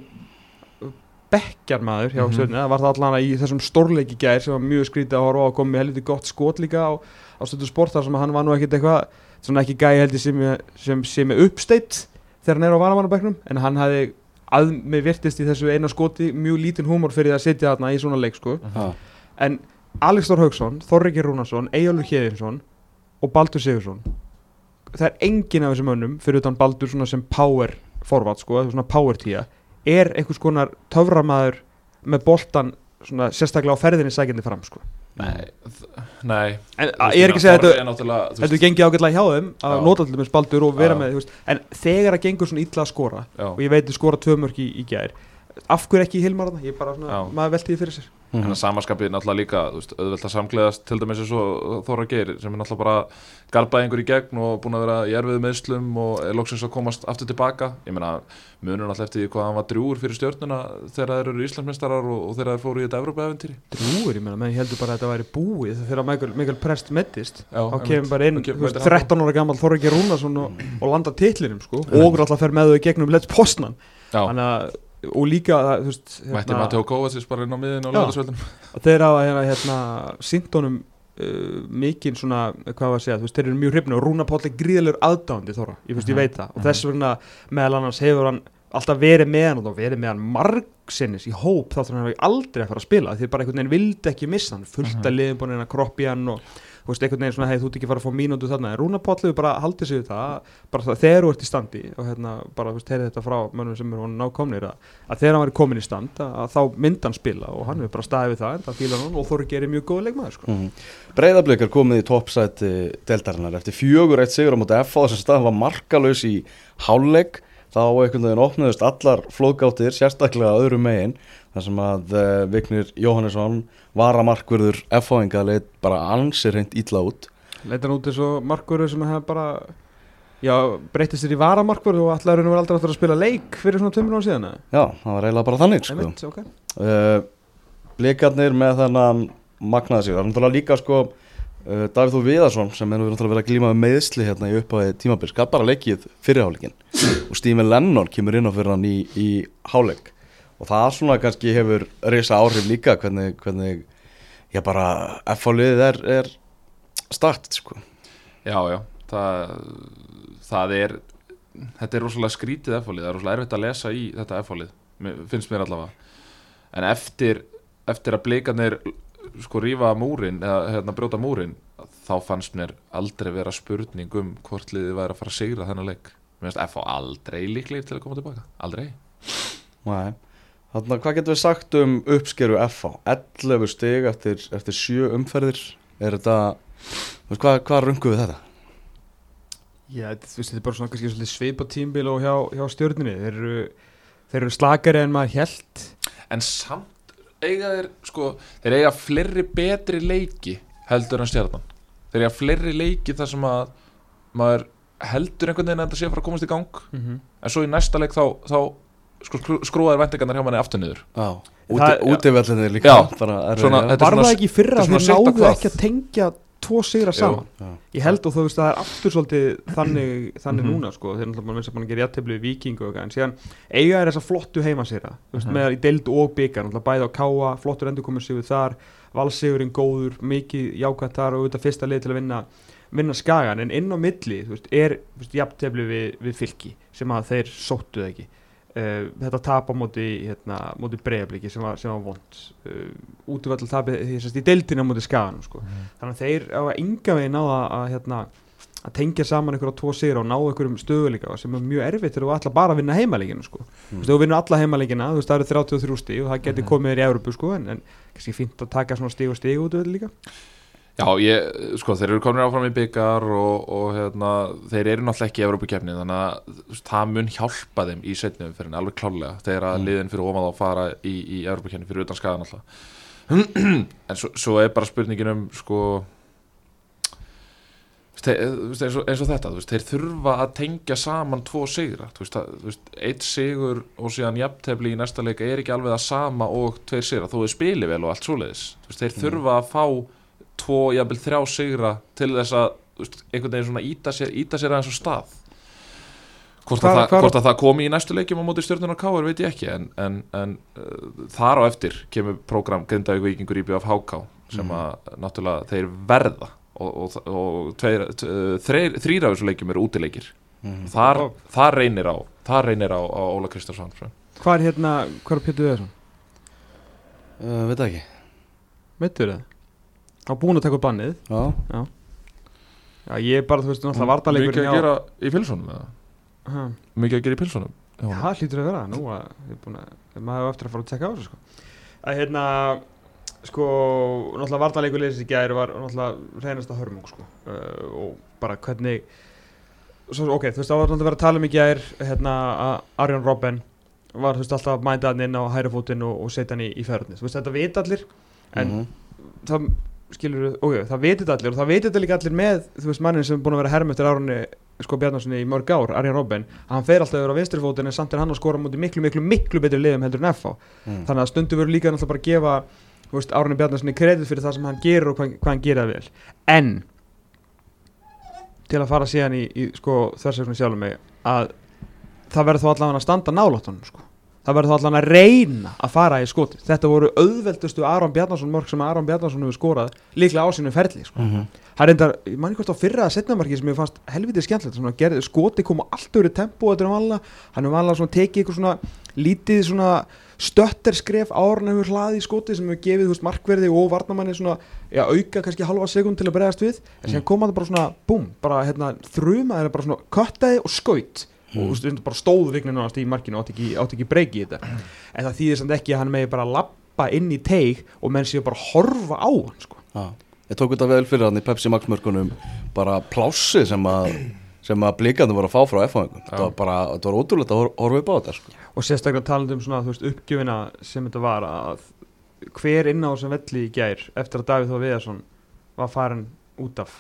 bekkjarmaður hjá Mhm. mm stjórnina, það var það allan í þessum stórleiki gær sem var mjög skrítið að horfa á að koma með helviti gott skot líka á, á stöðu sport þar sem hann var nú ekkit eitthvað svona ekki gæi heldur sem, sem sé með uppsteitt þegar hann er á varamannabekknum en hann hafði að með virtist í þessu eina skoti mjög lítinn húmor fyrir að sitja þarna í svona leik sko. Já. en Alex Þór Haugsson, Þorriki Rúnarsson Eyjólfur Hjeðinsson og Baldur Sigursson það er engin af þessum mönnum fyrir utan Baldur svona sem power forward sko, svona power tíja er einhvers konar töframaður með boltan svona sérstaklega á ferðinni sækjandi fram sko Nei, nei en að- ég er ekki að segja Þorri þetta er gengið ágætlega hjá þeim að Já. nota til dæmis baldur og vera Já. með þú veist, en þegar að gengur svona illa að skora já. og ég veit að skora tvö mörk í, í gær af hverju ekki í Hilmar þarna? ég er bara svona, maður velti því fyrir sér Mhm. En að samanskapið náttúrulega líka, veist, auðvelt að samgleðast til dæmis eins og Þóra Geir sem er náttúrulega bara garbaðingur í gegn og búin að vera í erfiðu meðslum og er loksins að komast aftur tilbaka. Ég meina, munur náttúrulega eftir hvað hann var drjúur fyrir stjórnuna þegar þeir eru Íslandsmeistarar og, og þegar þeir fóru í þetta Evrópa-eventýri. drúur, ég meina, menn heldur bara að þetta væri búið þegar Michael, Michael Prest meddist þá kemur bara inn þú veist, mætir hann. 13 ára gammal Þorriki Rúnarsson og, og landa titlinum sko og alltaf fer með þau í gegnum Let's Postman Þannig að, og líka það, þú veist, mætti Matteo Kovacic bara inn á miðin og að þeir hafa hérna, hérna síntónum uh, mikinn svona, hvað var að segja, þú veist, þeir eru mjög hrifnir og Rúna Páll er gríðalegur aðdándi þóra, ég, veist, ég Mhm. veit það, og þess vegna meðal annars hefur hann alltaf verið með hann og þá verið með hann margsinnis í hóp þá þannig að hann hefur aldrei að fara að spila. Því bara einhvern veginn vildi ekki missa hann. Fullt Mhm. að liðin búin að kroppi hann og þú veist, einhvern veginn svona, hei, þú ert ekki að fara að fá mínútu þarna en Rúna Páll hefur bara haldið sig við það bara það, þegar þú ert í standi og hérna, bara, þú veist, heyrið þetta frá mönnum sem eru honum nákomnir að, að þegar hann var komin í stand að, að þá myndi hann spila og hann hefur bara staðið við það en það fílar hann og Þóri gerir mjög góð leikmaður sko. Mm. Breiðablikar komið í toppsæti deltarinnar eftir fjögur eitt sigur á móti FA þessum stað var markalaus í hálfleik þá einhvern veginn opnuðust allar flóðgáttir sérstaklega öðru megin þar sem að uh, Vignir Jóhannesson varamarkverður FA-inga leitt bara ansir hreint ítla út Leitar hann út eins og markvörður sem hefur bara já, breytist sér í varamarkvörð og allar er aldrei aftur að spila leik fyrir svona tömur ára síðan? Já, það var eiginlega bara þannig sko. Einmitt, ok. uh, Blikarnir með þennan magnaði sig, það er náttúrulega líka sko uh, Davíð Þó Viðarsson sem er náttúrulega verið að glíma með meðsli hérna í upphafi tímabil skap bara leikið fyrir hálfleikin og Stephen Lennon kemur inn á fyrir hann í, í hálfleik og það svona kannski hefur reysa áhrif líka hvernig, hvernig já bara F-hálfið er, er start sko Já, já, það, það er, þetta er rosalega skrítið F-fólið, það er rosalega erfitt að lesa í þetta F-fólið, finnst mér allavega. En eftir, eftir að blikarnir sko rífa múrin, eða hérna brjóta múrin, þá fannst mér aldrei vera spurning um hvort liðið væri að fara að sigra þennan leik. Mér finnst F aldrei líklegir til að koma tilbaka, aldrei. Nei. Þannig að hvað getum við sagt um uppskeru FH 11 stig eftir, eftir sjö umferðir er þetta, þú veist, hvað, hvað rungum við þetta? Já, þetta, er bara svona kannski svipa tímbil og hjá, hjá stjórninni þeir eru, þeir eru slakari en maður held En samt eiga þeir, sko, þeir eiga fleiri betri leiki heldur en stjarnan. Þeir eiga fleiri leiki þar sem að maður heldur einhvern veginn að þetta sé að fara að komast í gang mm -hmm. en svo í næsta leik þá, þá sko, skrú- skrúaðar væntingarnar hjá manni aftur niður Já, Það- úti, útivellinni líka Já, bara erfiðir. svona, er Var svona- það ekki fyrra er að þeir náðu ekki að tengja tvo sigra saman Já. Ég held og þú veist að það er aftur svolítið þannig, þannig Mhm. núna sko, þeir er náttúrulega minnst að mann gerir jættefli við viking og eitthvað, en síðan eiga er þessa flottu heimasýra, þú veist, Mhm. með í deild og byggar, náttúrulega bæði á káa, flottur endur komur sigur þar, valsigurinn góður, mikið jákvætt þar og auðvitað fyrsta leið til að vinna, vinna skagan, en inn á milli, þú veist, er jættefli við, við fylki, sem að þeir sóttu það ekki. Uh, þetta tap á móti, hérna, móti breyðabliki sem var, sem var vond uh, útvöld tapið því sérst í deildinu á móti skaganum sko þannig að þeir á að ynga veginn á að, að, hérna, að tengja saman einhverja tvo sigur og ná einhverjum stöðuleika sem er mjög erfitt þegar þú ætla bara að vinna heimaleginu sko. Mm. mm. þú vinnur alla heimalegina, þú veist það eru 33 stíg og það getur Mhm. komið þér í Európu sko, en, en kannski fínt að taka svona stíg og stíg út af þetta líka Já, ég, sko, þeir eru komin áfram í byggar og, og hérna, þeir eru náttúrulega ekki í Evrópukefni þannig að það mun hjálpa þeim í setni umferðin, alveg klálega þegar að Mm. liðin fyrir ofan þá fara í, í Evrópukefni fyrir utan skagan alltaf en svo, svo er bara spurningin um sko þeir, eins, og, eins og þetta veist, þeir þurfa að tengja saman tvo sigra að, eitt sigur og síðan jafntefli í næsta leika er ekki alveg það sama og tveir sigra, þó þau spili vel og allt svoleiðis veist, þeir Mm. þurfa að fá tvo, jafnvel þrjá sigra til þess að einhvern veginn svona íta sér, íta sér aðeins á stað Hvort, Hvar- að, hvort að það komi í næstu leikjum á móti stjórnuna Káur veit ég ekki en, en, en uh, þar á eftir kemur prógram Grindavík Víkingur IBF HK sem að náttúrulega þeir verða og, og, og uh, þreir, þrýr af þessu leikjum eru útileikir Mhm. þar, þar reynir á þar reynir á, á Óla Kristjánsson Hvað er hérna, hvað er Pétur Viðarsson? uh, Veit ekki Meittur það? Hann búin að taka upp bannið Já, Já, ég er bara, þú veist, náttúrulega vartaleikur Mikið að gera í pilsunum eða? Ha, Mikið að gera í pilsunum Já, Já, það hlýtur að vera, nú að að maður hefur eftir að fara að tekka á þessu sko. að hérna sko, náttúrulega vartaleikur leysið í gæri var náttúrulega reynasta hörmung sko. uh, og bara hvernig svo, ok, þú veist, það var náttúrulega verið að tala um í gæri hérna að Arjón Robben var þú veist alltaf að mænda hann inn á hæra fótinn og, og setja hann í, í ferðinni, þú veist, þetta veit allir en Mhm. það skilur, ok, það veitir allir og það veitir þetta líka allir með, þú veist, mannin sem er búin að vera herm eftir árunni, sko Bjarnarssoni í mörg ár, Arjan Robben, að hann fer alltaf yfir á vinstrifótin en samt er hann að skora mútið miklu, miklu, miklu betri liðum heldur en FH Mhm. þannig að stundu verður líka náttúrulega bara að gefa þú veist, Árni Bjarnarssoni kredit fyrir það sem hann gerir og hvað, hvað hann gerir það vel en til að fara síðan í, í sko, mig að það verður þó allavega að standa náláttunum sko. Það verður þá allavega að reyna að fara í skoti þetta voru auðveldustu Aron Bjarnarsson mörg sem Aron Bjarnarsson hefur skorað líklega á sínum ferli sko. Mhm. það er reyndar, ég manni hvort á fyrra að setnamarki sem ég fannst helvitið skemmtilegt skoti kom á allt öru tempo hann hefur alveg tekið eitthvað svona lítið svona stötterskref árun hefur hlaði í skoti sem hefur gefið veist, markverði og varnamanni svona já, auka kannski halva sekund til að bregðast við. En síðan kom það bara svona, búm, bara hérna, þrumaði bara svona, köttaði og skaut og þú veist, bara stóð vignin náðast í markinu og átti ekki, átti ekki breyki í þetta. En það þýðir samt ekki að hann megi bara lappa inn í teig og menn séu bara horfa á hann sko. Já, ég tók þetta vel fyrir hann í Pepsi Max mörkunum. Bara plássi sem að sem að blíkandi voru að fá frá F-fangum þetta var bara, þetta var ótrúlegt að hor- horfa upp á þetta sko. og sérstaklega talandi um svona, þú veist, uppgjöfina sem þetta var að hver inn á þessum velli í gær eftir að Davíð Þór Viðarsson var farin út af?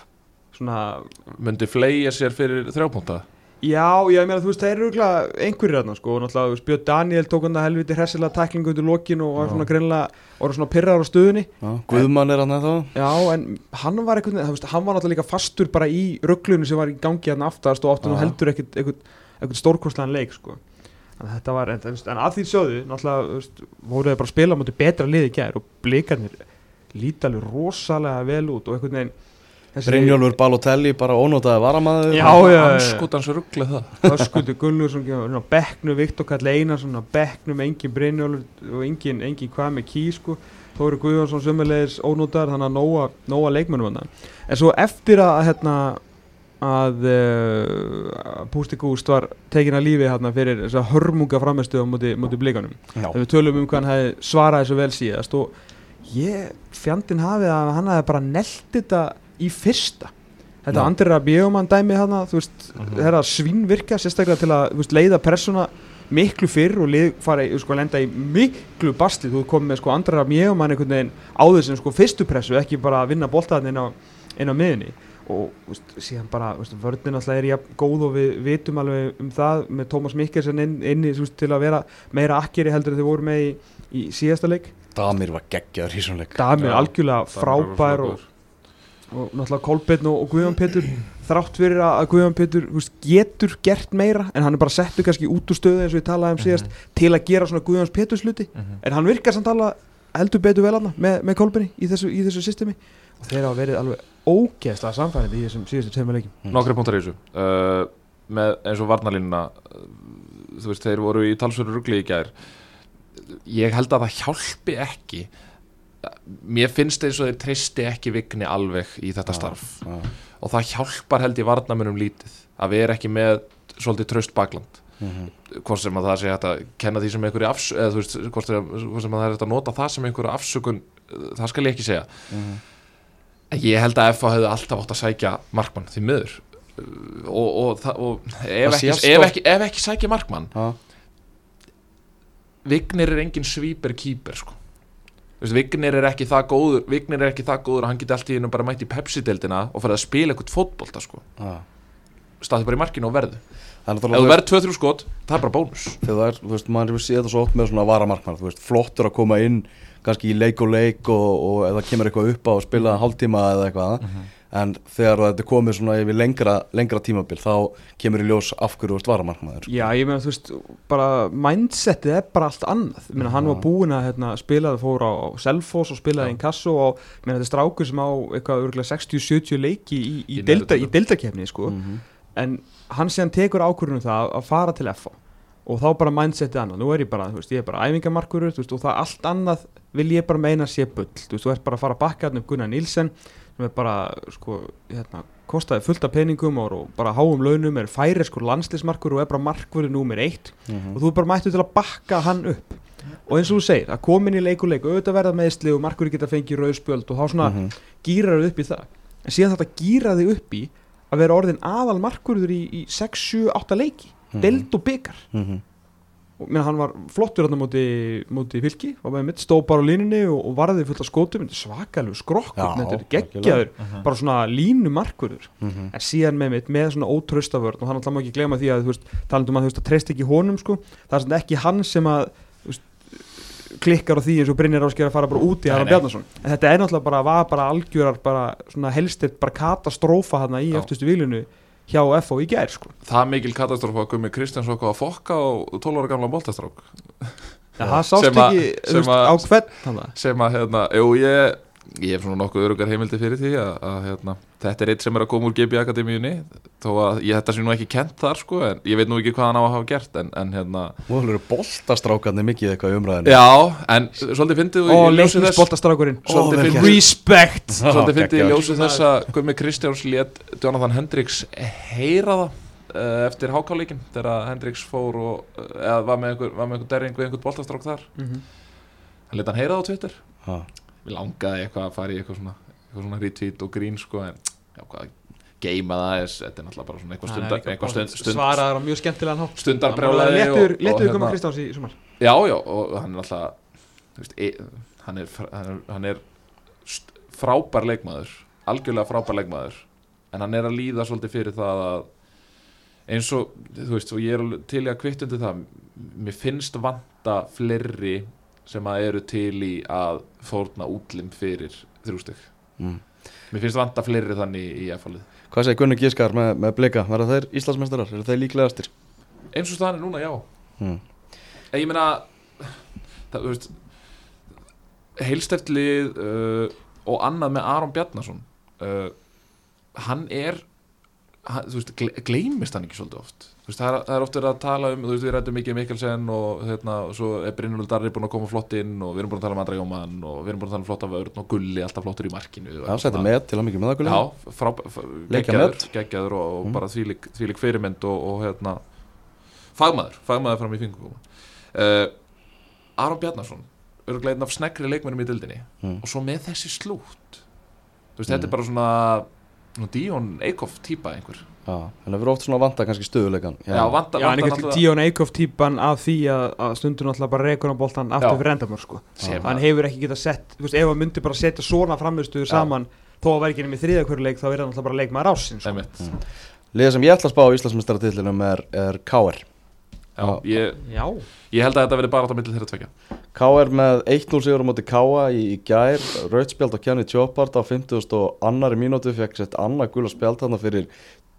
Svona, Myndi fleia sér fyrir þrjápunta já, ég meina þú veist, þeir eru einhverjir þarna sko, og náttúrulega, Björn Daniel tók hann það helviti hressilega tæklingu undir lokin og var svona greinlega, voru svona pyrrar á stöðunni Já, Guðmann er hann eða já, en hann var veginn, þú veist, hann var náttúrulega líka fastur bara í rugglunum sem var í gangi hann aftast og Já. heldur ekkert eitthvað, eitthvað stórkostlegan leik sko. en þetta var, en, en að því sjóðu náttúrulega, þú veist, voru þeir bara að spila á móti betra liði í gær og blikarnir líti alveg rosalega vel út og einhvern veginn Brynjólfur Balotelli bara ónótaði varamæður Já, já, já. Anskotans ruggli það. Inn á bekknu Viktor Kall Einarsson á bekknum engin Brynjólfur og engin, engin hvað með ký sko. Þóri Guðjónsson sömulegis ónótar þannig að nóa, nóa leikmennum en svo eftir að hérna að uh, Pústi Gúst var tekin að lífi hérna fyrir þess að hörmunga framistu á móti, móti blikanum. Já, þegar við tölum um hvað hann hefði svarað þessu vel síðast og ég fjandinn hafið að hann hefði bara nelt þetta í fyrsta. Þetta Já. Andri Rabjögumann dæmi hann þú veist, Mhm. þeirra svínvirka sérstaklega til að þú veist, leiða persóna miklu fyrr og lið fara í, sko, lenda í miklu bastli, þú komið með sko Andri Rabjögumann einhvern veginn á þessum sko fyrstu pressu, ekki bara að vinna boltaðin inn á, inn á miðunni og þú veist, síðan bara, vörnin alltaf er jafn góð og við vitum alveg um það með Tómas Mikkelsen inn, inni þú veist, til að vera meira akkeri heldur en þau voru með í, í síðasta leik. Damir var geggjaður í svona leik. Damir algjörlega frábær og, og náttúrulega Kolbeinn og, og Guðjón Pétur þrátt fyrir að Guðjón veist, getur gert meira en hann er bara settur kannski út úr stöðu eins og ég talaði um síðast til að gera svona Guðjóns Péturs hluti. En hann virkar samt alveg heldur betur vel hann með, með Kolbeinni í þessu, í þessu systemi. Og þeir hafa verið alveg ógeðslega samfærið í þessum síðustu tveimur leikim Mm. Nokkri punktar í þessu. Uh, með eins og varnalínuna uh, þú veist, þeir voru í talsveru ruggli í gær. Ég held að það hjálpi ekki mér finnst eins og þeir treysti ekki vigni alveg í þetta starf Já, og það hjálpar held ég varnamunum lítið að við erum ekki með svolítið traust bakland mhm. hvort sem að það sé hægt að kenna því sem einhverju afsökun eða þú veist, hvort sem, að það er hægt að nota það sem einhverju afsökun það skal ég ekki segja Mhm. En ég held að FH hefði alltaf átt að sækja markmann því miður og, og, það- og ef, ekki, ef, ekki, ef ekki sækja markmann Já, Vignir er engin svíper kýper sko. Vignir er ekki það góður Vignir er ekki það góður að hann geti allt í einu bara mætt í Pepsi-deildina og farið að spila eitthvað fótbolta sko. já. Staðið bara í markinu og verðu er ef þú verður 2-3 skot, það er bara bónus. Þegar þú veist, maður hefur séð það svo oft með svona varamarkmann, þú veist, flottur að koma inn kannski í leik og leik og, og það kemur eitthvað upp á að spila hálftíma eða eitthvað, en þegar þetta komið svona yfir lengra, lengra tímabil þá kemur í ljós af hverju þú ert varamarkmaður Já, ég meina, þú veist, bara mindsetið er bara allt annað. Ég meina, hann var búinn að hérna, spila það fór á, Selfoss og spilaði í Inkasso og ég meina, þetta er strákur sem á eitthvað örgulega 60-70 leiki í, í, Í deildakefni, sko. Mhm. en hann síðan tekur ákvörðunum það að fara til FA og þá bara mindsetið annað, nú er ég bara, þú veist, ég er bara æfingamarkur, þú veist, og það allt annað vil ég bara meina sé bull, þú veist, þú ert bara að fara að bakka hann upp Gunnar Nílsen sem er bara, sko, hérna kostaði fullt af peningum og, og bara háum launum er færi sko landslismarkur og er bara markverði númer eitt Mhm. og þú er bara mættu til að bakka hann upp og eins og þú segir, að komin í leik og leik auðvitað verða meðsli og markverði geta fengið rauðspjöld og þá svona Mhm. gýrar þau upp í það en síðan þetta gýra þig upp í að vera orðin aðal markverður í, í 6, 7, 8 leiki Mhm. deild og byggar Mhm. menn hann var flottur þarna móti, móti fylki, var með mitt stóð bara á línunni og, og varði fullt af skótum, svakalegu skrokkur, þetta er geggjaður. bara svona línu markverður Mhm. en síðan með mitt með svona ótröstavörn og hann alltaf má ekki glema því að talandum að þú veist að treyst ekki honum sko. Það er svona ekki hann sem að veist, klikkar á því eins og Brynjar Ásker að fara bara út í Nei, Aron nei. Bjarnason. En þetta er náttúrulega bara, var bara algjörar bara svona helstitt bara katastrófa hann í eftirstu vilinu hjá FO í gær sko. Það mikil katastrófa að Gummi Kristjáns okkur að fokka á 12 ára gamla boltastrák. Ja, það sást ekki á hvern sem að hérna, jú ég ég hef svona nokkuð örugar heimildi fyrir því að, að hérna, þetta er eitt sem er að koma úr GB Akademíunni þó að ég þetta sé nú ekki kent þar sko en ég veit nú ekki hvað hann á að hafa gert en, en hérna, Og það eru boltastrákarnir mikið eitthvað í umræðinu já en svolítið fyndið og Ó, fyndið gert. respect! Svolítið fyndið í ljósi þess að Gummi Kristjáns lét Jonathan Hendricks heyra það uh, eftir hákáleikin þegar Hendricks fór og uh, eða var með einhver, var með einhver derring við einhvern boltastrák þar. Mhm. hann let hann heyra það á Twitter. Ha. Við langaði eitthvað að fara í eitthvað svona, eitthvað svona retweet og grín sko en já, hvað, geima það er, þetta er náttúrulega bara svona eitthvað stundar, eitthvað stund, stund, svaraður á mjög skemmtilegan hátt. stundarbrjálæði letur, og koma Kristjáns í sumar. Já, já, og hann er alltaf, e, hann er, hann er, hann er st- frábær leikmaður, algjörlega frábær leikmaður, en hann er að líða svolítið fyrir það að eins og, þú veist, og ég er til í að kvitt undir það, mér finnst vanta fleiri sem að eru til í að fórna útlim fyrir þrjústug. Mm. Mér finnst vanta fleiri þannig í F-fálið. Hvað segir Gunnar Gískar með, með blika? Verða þeir Íslandsmeistarar? Eru þeir líklegastir? Eins og staðan er núna, já. Mm. Ég meina það, veist heilstertlið uh, og annað með Aron Bjarnason uh, hann er hann, veist, gle, gleymist hann ekki svolítið oft veist, það er, það er oft verið að tala um þú veist, við rættum mikið um Mikkelsen og hérna, og svo er Brynjólfur Darri búin að koma flott inn og við erum búin að tala um Andra Jóman og við erum búin að tala um flotta vörn og Gulli alltaf flottur í markinu Já, setja svona. með til að mikið með það Gulli Já, frá, geggjaður, geggjaður og, og Mm. bara þvílik, fyrirmynd og, og hérna fagmaður, fagmaður fram í fingum uh, Aron Bjarnason örgulega einn af snegri leikmennum í dildinni Mm. og svo með þessi slút þú veist, þetta Mm. er bara svona, Díon Eikhoff típa einhver Já, en það verður oft svona vanta kannski stöðuleikan já, vanta, Já, en vanta einhvern Díon Eikhoff típan af því að, að stundur náttúrulega bara rekur á boltan aftur Já. fyrir endamör sko. hann að, hefur ekki getað sett, þú veist, ef hann myndi bara setja svona framistuður Já. saman þó að vera ekki nefnir þriða hverju leik þá er hann náttúrulega bara leikmaður ásins sko. einmitt, Liðið sem ég ætla að spá á Íslandsmeistaratitlinum er, er KR já, ég, Já, ég held að þetta verði bara átt á milli þeirra tvekja KR með 1-0 sigur á móti Káa í, í gær Rautspjald á Kjanni Tjópart á 50 og annari mínútu fekk sett annað gula spjald þarna fyrir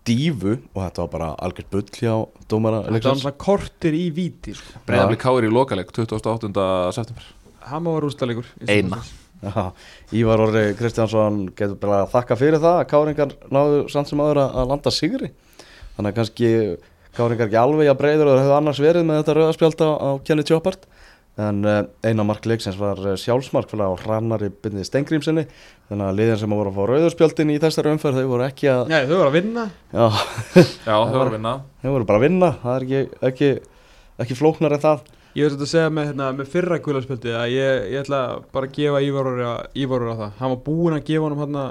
dífu og þetta var bara algjört bull hjá dómara þetta var svona kortir í víti sko. breyðafli káir í lokaleg 28. september hann vera úrstalegur Eina. Já, Ívar Orri Kristjánsson getur bara að þakka fyrir það að Káringar náðu samt sem aður að landa sigri þannig að kannski Káringar ekki alveg að breyður og það hefur annars verið með þetta rauðaspjald á, á Kenny Tjópart en uh, eina mark leiksins var uh, sjálfsmark fyrir á hrannari bindið Stengrímsinni þannig að liðin sem voru að fá rauðaspjaldin í þessari umferð þau voru ekki að Já, þau voru að vinna. Já, já, þau voru að vinna. Þau voru bara að vinna. Það er ekki, ekki, ekki flóknar en það. Ég veist að segja með, hérna, með fyrra gularspjaldi að ég, ég ætla bara að gefa Ívarur á það. Hann var búinn að gefa honum hérna,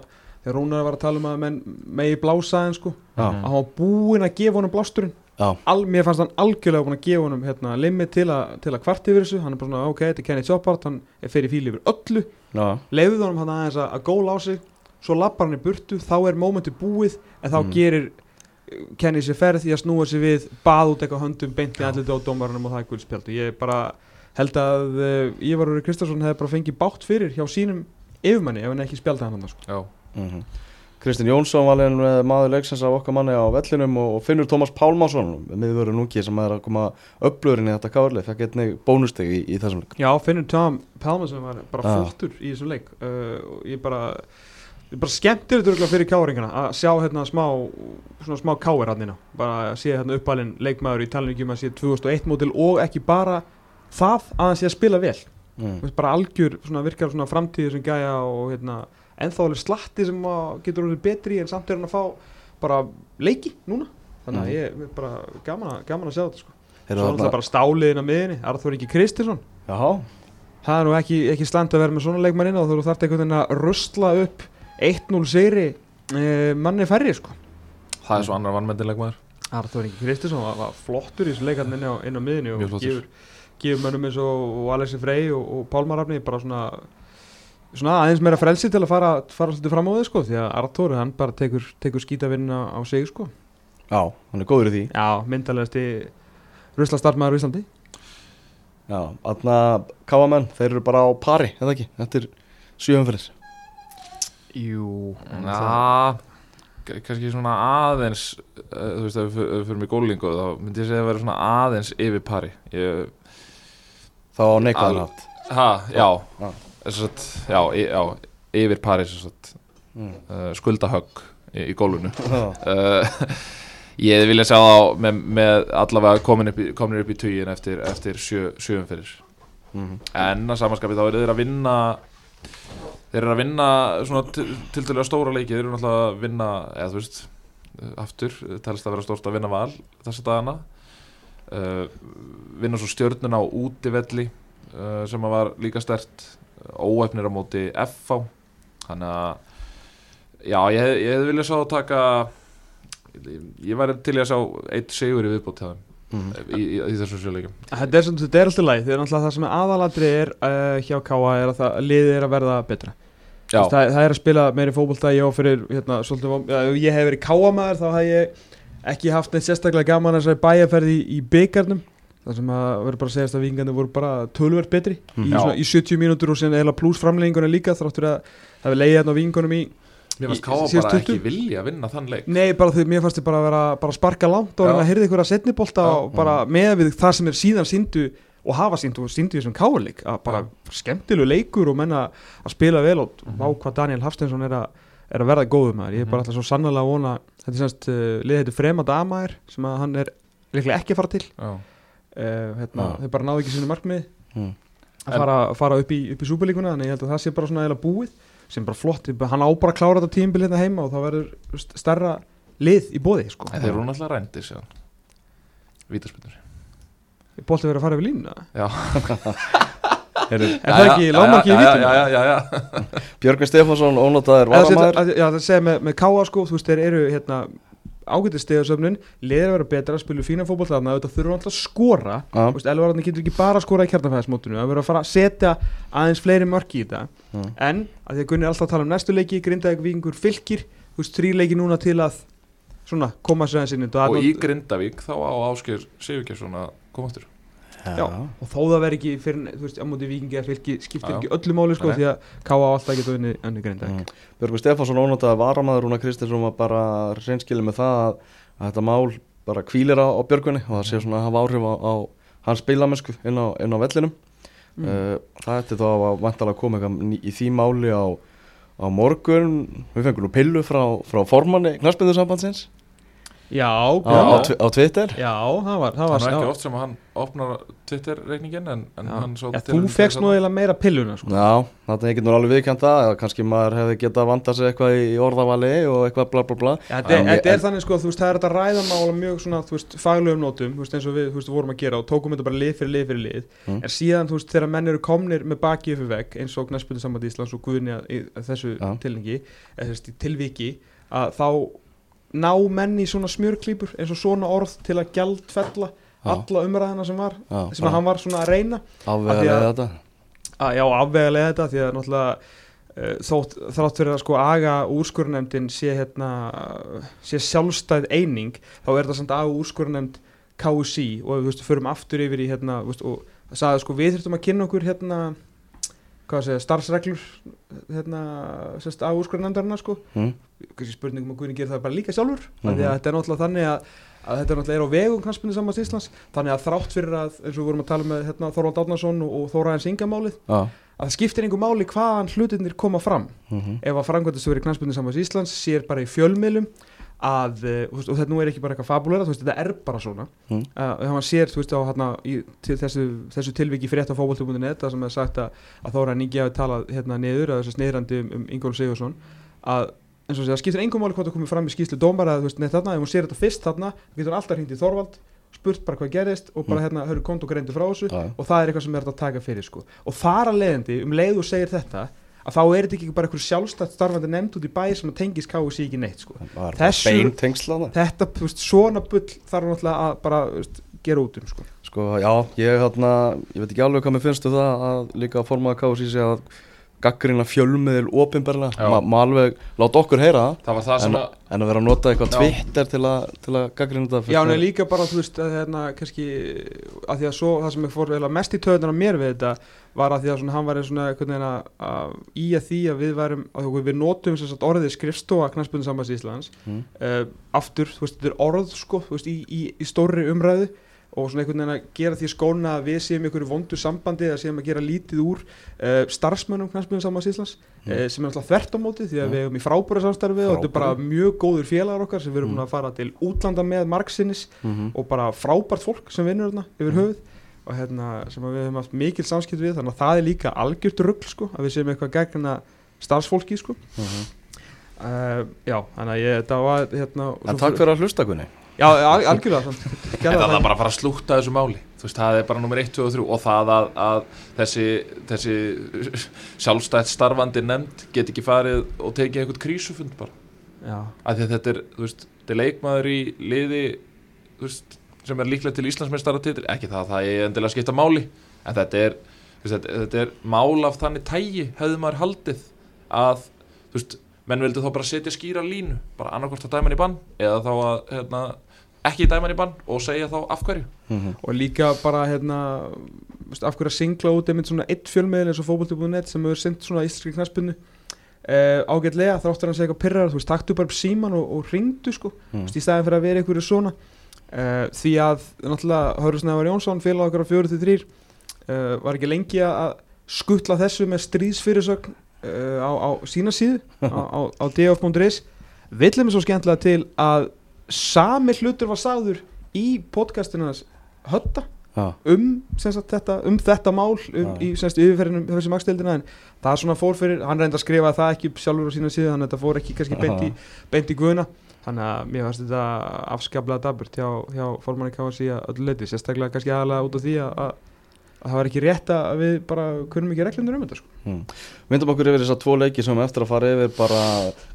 þegar Rúnar var að tala um að megi blása þeim sko. Að hann var búinn að gefa honum blásturinn. Al, mér fannst hann algjörlega búinn að gefa honum hérna, limit til, a, til að kvart yfir þessu. Hann er bara svona, ok, þetta er Kenny Choppart, hann er fyrir fíl yfir öllu. já, Leifðu honum hann aðeins að, að góla á sig, svo lappar hann í burtu, þá er mómenti búið, en þá Mm. gerir eh, Kenny sér ferð í að snúa sér við, bað út eitthvað höndum, beint í allir á dómarunum og það er guldspjald og ég bara held að uh, Ívar Úri Kristjánsson hefði bara fengið bátt fyrir hjá sínum yfirmanni ef hann ekki spjaldi hann hann sko. já, mm Kristinn Jónsson með maður leiksins af okkar manni á vellinum og Finnur Tómas Pálmásson miðvörður núki sem er að koma upplöðurinn í þetta káðurleik, fekk einnig bónusteg í, í þessum leik Já, finnur Tom Palmason var bara Já. flottur í þessum leik uh, og ég bara ég bara skemmtir þetta fyrir káringana að sjá hérna smá svona smá káir hann bara að sé hérna uppalinn leikmaður í talningum að sé 2001 mótil og ekki bara það að hann sé að spila vel mm. Bara algjör svona virkar svona framtíði sem gæja og hérna ennþá alveg slatti sem getur orðið betri en samt er hann að fá bara leiki núna. Þannig að Mhm. ég er bara gaman að, gaman að sjá þetta sko. Svo er þarna- bara stáliðin að miðinni Arþór Ingi Kristinsson. Jaha, það er nú ekki, ekki slæmt að vera með svona leikmann inn og þú þarf veginn að röstla upp 1-0 sigri e, manni færri sko. Það er svo annar vannmendileg maður Arþór Ingi Kristinsson var, var flottur í þessu leikarn inn á, á miðinni og gefur, gefur mönnum eins og, og Alexi Frey og, og Pálmar Rafni bara svona svona aðeins meira frelsi til að fara, fara svolítið fram á þið sko því að Arþór hann bara tekur, tekur skítavinna á sig sko. Já, hann er góður í því. Já, myndalegasti rusla startmaður í Íslandi. Já, aðna káamenn, þeir eru bara á pari, eða ekki, eftir sjöumfyrir Jú Já, kannski svona aðeins uh, Þú veist, ef við fyrir með gólingu þá myndi ég segja að vera svona aðeins yfir pari. Ég, Þá á neikvæðan hatt Ha, já. Já. Að, já, já, yfir pari mm. uh, skuldahögg í, í gólunu uh, Ég vilja sjá þá með, með allavega komin upp í, komin upp í tugin eftir, eftir sjö, sjöum fyrir mm. En að samanskapi þá eru þeir að vinna Þeir eru að vinna svona til, til dælu stóra leiki Þeir eru náttúrulega að vinna, eða þú veist Aftur, telst að vera stórt að vinna val Þessa dagana. Uh, Vinna svo stjörnuna á útivelli uh, Sem að var líka stert Óefnir á móti FH Þannig að Já, ég, hef- ég hefði viljað sá að taka Ég, ég væri til að sjá Eitt sigur í viðbót hjá þeim Mm. í, í, í þessum sjöleikum Þetta er, sem, þetta er alltaf læg, þegar náttúrulega það sem aðalatri er uh, hjá Káa er að það, liðið er að verða betra. Já, það, það er að spila meiri fótbolta ég hérna, ég hef verið Káa maður þá hef ég ekki haft neitt sérstaklega gaman að þessari bæjarferði í, í byggarnum það sem að verður bara að segjast að vingandi voru bara tölvert betri Mm. í, Já. svona, í 70 mínútur og síðan eða pluss framlenginguna líka þráttur að það hefur leiðið hérna á vingunum í Mér fannst Káa bara ekki 20? vilja að vinna þann leik Nei, bara því mér fannst þið bara að vera bara sparka langt og að hyrða ykkur að setni bolta Já. og bara með við það sem er síðan síndu og hafa síndu og síndu í þessum káleik að bara skemmtilegu leikur og menna að spila vel og Mhm. vá hvað Daniel Hafsteinsson er að, er að verða góðum maður, ég er bara Mhm. alltaf svo sannlega að vona þetta er semst uh, liðið þetta Frema Damair sem að hann er líklega ekki að fara til Já, hérna, Já. þeir bara náðu ekki sínu markmið Mm. að fara, fara upp í, í súpilíkuna þannig ég held að það sé bara svona eða búið sem bara flott, hann á bara að klára þetta tímbil hérna heima og það verður stærra lið í bóði sko. þeir eru náttúrulega rændir sér Vítaspilnur Bólti verið að fara yfir línuna. Já. Er það ekki lágmarki í Já, vítinu? já, já, já, Björgvin Stefánsson, ónótaður varamæður að- Já, það segja með, með Káa sko, þú veist, þeir eru hérna ágætið stegasöfnun, liðir að vera betra spilu fína fótboll þarna, þetta þurfa alltaf að skora veist, Elvararni getur ekki bara að skora í kjarnafæðismótinu, það verður að fara að setja aðeins fleiri mörk í þetta Mm. en að því að Gunni er alltaf að tala um næstu leiki Grindavík vingur fylgir, þú veist, þrý leiki núna til að svona, koma sér aðeins inn í þetta. Og í Grindavík þá á Ásker Sigurgjarsson að koma aftur Já, og þó það verður ekki fyrir, þú veist, á móti vikingi að fylgi skiptir ekki öllu máli sko, Nei. því að Káa á alltaf geta unni, unni Grindavík Mm. Björgvin Stefánsson, ónótaður varamæður Rúna Kristinsson var bara reynskilið með það að, að þetta mál bara kvílir á, á Björgvinni og það sé svona að hafa áhrif á, á hans spilamennsku inn á, inn á vellinum. Mm. Uh, það ætti þá að vantalega að koma eitthvað í því máli á, á morgun. Við fengum nú pillu frá, frá formanni knarspindusambandsins Já, á, á, twi- á Twitter já, það var, það var ekki oft sem hann opnar Twitter-reikningin en, en Já. hann svo Já, þú fegst nú eiginlega meira pilluna sko. Já, þetta er ekki nú alveg viðkjönd það eða kannski maður hefði getað vanda sig eitthvað í orðavali og eitthvað bla bla bla Já, Þetta er, er þannig sko, þú veist, það er þetta að ræða mála mjög svona, þú veist, faglegum nótum, þú veist, eins og við, þú veist, vorum að gera og tókum þetta bara lið fyrir lið fyrir lið, Mm. en síðan, þú veist, þegar menn eru komnir með baki í vegg, eins og Knæspöldu sambandi Íslands og Guðni að- í að þessu tilningi, eða þessi tilviki, að þá ná menn í svona smjörklípur, eins og svona orð til að gjaldfella Já. alla umræðina sem var, Já, sem hann var svona að reyna, afvega af því að- þetta að já, afvegalega þetta, því að náttúrulega uh, þótt, þrátt fyrir að sko aga úrskurnemndin sé hérna sé sjálfstæð eining þá er það samt aga úrskurnemnd KSI og við veist, förum aftur yfir í hérna veist, og það sagði sko við þurftum að kynna okkur hérna segja, starfsreglur hérna, sérst, á úrskurðarnefndarinnar sko, mm. spurningum að Guðni gerir það bara líka sjálfur, mm að þetta er náttúrulega þannig að, að þetta er náttúrulega er á vegum knastbunni samans Íslands, þannig að þrátt fyrir að eins og við vorum að tala með hérna, Þorvald Átnarsson og, og Þóraðins Ingamálið, Já, að það skiptir einhver máli hvaðan hlutinir koma fram. Mhm, ef að frangvöldastöður í knastbunni samans Íslands sér bara í fjölmiðlum að, eh, veist, og þetta nú er ekki bara eitthvað fabulera, veist, þetta er bara svona Mm. uh, ef hann sér, þú veist, á hérna í, til þessu, þessu tilviki fyrir þetta fókbaltubunni það sem er sagt að, að Þóra Ningi hafi talað hérna niður, að þessu sniðrandi um, um Ingólu Sigursson, að eins og segja, skiptir engum máli hvort það komið fram í skýslu dómara eða þú veist, neitt þarna, ef hún sér þetta fyrst þarna þá getur hún alltaf hringt í Þorvald, spurt bara hvað gerist og bara Mm. hérna, hörru kont og greindu frá þessu og það er eitthvað sem er hægt að taka fyrir sko. og að að þá er þetta ekki bara eitthvað sjálfstætt starfandi nefnd út í bæ sem að tengist KSI ekki neitt sko. Þessu- þetta, veist, svona bull þarf náttúrulega að bara veist, gera út um sko. Sko, já, ég hérna, ég veit ekki alveg hvað mér finnst um það að líka formaða KSI sé að gaggrina fjölmiðil opinberlega, Já. Ma, alveg láta okkur heyra það Það var það en, sem að en að vera að nota eitthvað Já. Twitter til að, til að gaggrina þetta Já, en líka bara, þú veist, að hérna, kannski, að því að svo, það sem ég fór mest í töðunar mér við þetta, var að því að svona, hann var svona, að, að í að því að við værum, að við notum sem sagt orðið skrifstofa knæspunni sambans Íslands, mm. uh, aftur, þú veist, þetta er orð, sko, þú veist, í, í, í stórri umræðu og svona einhvern veginn að gera því skóna að við séum ykkur vondu sambandi eða séum að gera lítið úr uh, starfsmönnum knæspunni sambans Íslands, Mm. uh, sem er alltaf þvert á móti því að Já. við hefum í frábæra samstarfi og þetta er bara mjög góður félagar okkar sem við erum Mm. að fara til útlanda með margsinnis Mm og bara frábært fólk sem vinnur þarna yfir höfuð og hérna sem við höfum haft mikil samskipt við þannig að það er líka algjört rugl sko að við séum eitthvað gegna starfsfólki sko -hmm. uh, já, þannig að ég þetta var hérna En takk fyrir að hlusta Gunni já, al- algjörlega það er bara að fara að slúta þessu máli. Þú veist, það er bara nummer 1, 2 og 3 og það að, að þessi, þessi sjálfstætt starfandi nefnd get ekki farið og tekið einhvern krísufund bara. Þetta er, veist, þetta er leikmaður í liði veist, sem er líklega til Íslandsmeistaratitil ekki það að það er endilega skipta máli en þetta er, þetta, þetta er mál af þannig tægi hefði maður haldið að, þú veist, menn vildu þá bara setja skýra línu, bara annarkvort að dæma hann í bann eða þá að, hérna, ekki dæma hann í bann og segja þá af hverju mm -hmm. og líka bara hérna veist, af hverju að singla út einmitt svona eitt fjölmiðl eins og fótbolti.net sem hefur sendt svona íslenski knaspunni uh, ágætlega þráttur hann segja eitthvað pyrrar þú veist, taktu bara upp síman og, og ringdu sko Mm. Í staðin fyrir að vera einhverju svona uh, því að náttúrulega Hörður Snævar Jónsson félag okkar á 43 uh, var ekki lengi að skuttla þessu með stríðsfyrirsögn á, á sína síðu á, á, df.is villum svo skemmtilega til að sami hlutur var sagður í podcastinu hans Hötta um, sagt, þetta, um þetta mál um, í sem sagt, yfirferðinu þessi magstildina en það svona fór fyrir, hann reyndi að skrifa það ekki sjálfur á sína síðu, þannig að þetta fór ekki kannski beint í, beint í guðuna þannig að mér fannst þetta afskaplega daburt hjá, hjá formanni KSI að öllu leiti, sérstaklega kannski aðalega út af því að, að, að það var ekki rétt að við bara kunum ekki reglundur um þetta sko. mm. Myndum okkur yfir þess að tvo leiki sem eftir að fara yfir bara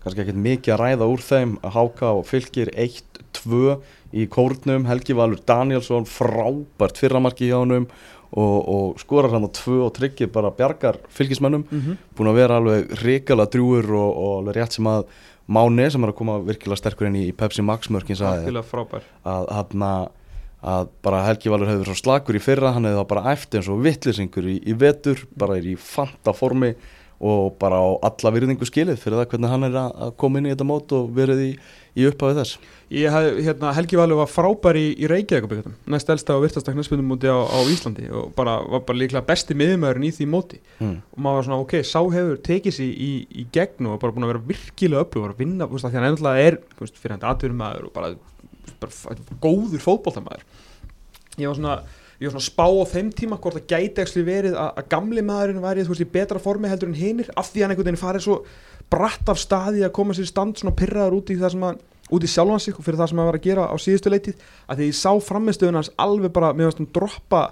kannski ekkert mikið að ræða úr þeim Háka og Fylkir 1-2 í kórnum, Helgi Valur Danielsson frábært fyrramarki hjá honum og, og skorar hann á 2 og tryggir bara bjargar fylgismönnum mm -hmm. búin að vera alveg ríkala drúur og, og alveg rétt sem að Máni sem er að koma virkilega sterkur inn í Pepsi Max mörkin sagði Algjörlega frábær að, að, að bara Helgi Valur hefur svo slagur í fyrra hann hefur þá bara eftir eins og vittlisingur í, í vetur, bara er í fanta formi og bara á alla virðingu skilið fyrir það hvernig hann er að, koma inn í þetta mót og verið í, í upphafið þess Ég hef, hérna, Helgi Valur var frábær í, í Reykjavík næst elsta og virtasta knæspundum móti á, á Íslandi og bara, var bara líklega besti miðumæðurinn í því móti hmm. og maður var svona ok, sá hefur tekið sér í, í gegn og bara búin að vera virkilega og að vinna, því hann er fyrir hann atvinnum maður og bara, bara, góður fótboltamaður. Ég var svona ég var svona að spá á þeim tíma hvort það gæti ekki verið að, að gamli maðurinn væri þú veist í betra formi heldur en hinir af því hann einhvern veginn farið svo bratt af staði að koma sér stand svona pyrraður út í það sem hann út í sjálfan sig og fyrir það sem hann var að gera á síðustu leitið að því ég sá framistöðun hans alveg bara, varst hann droppa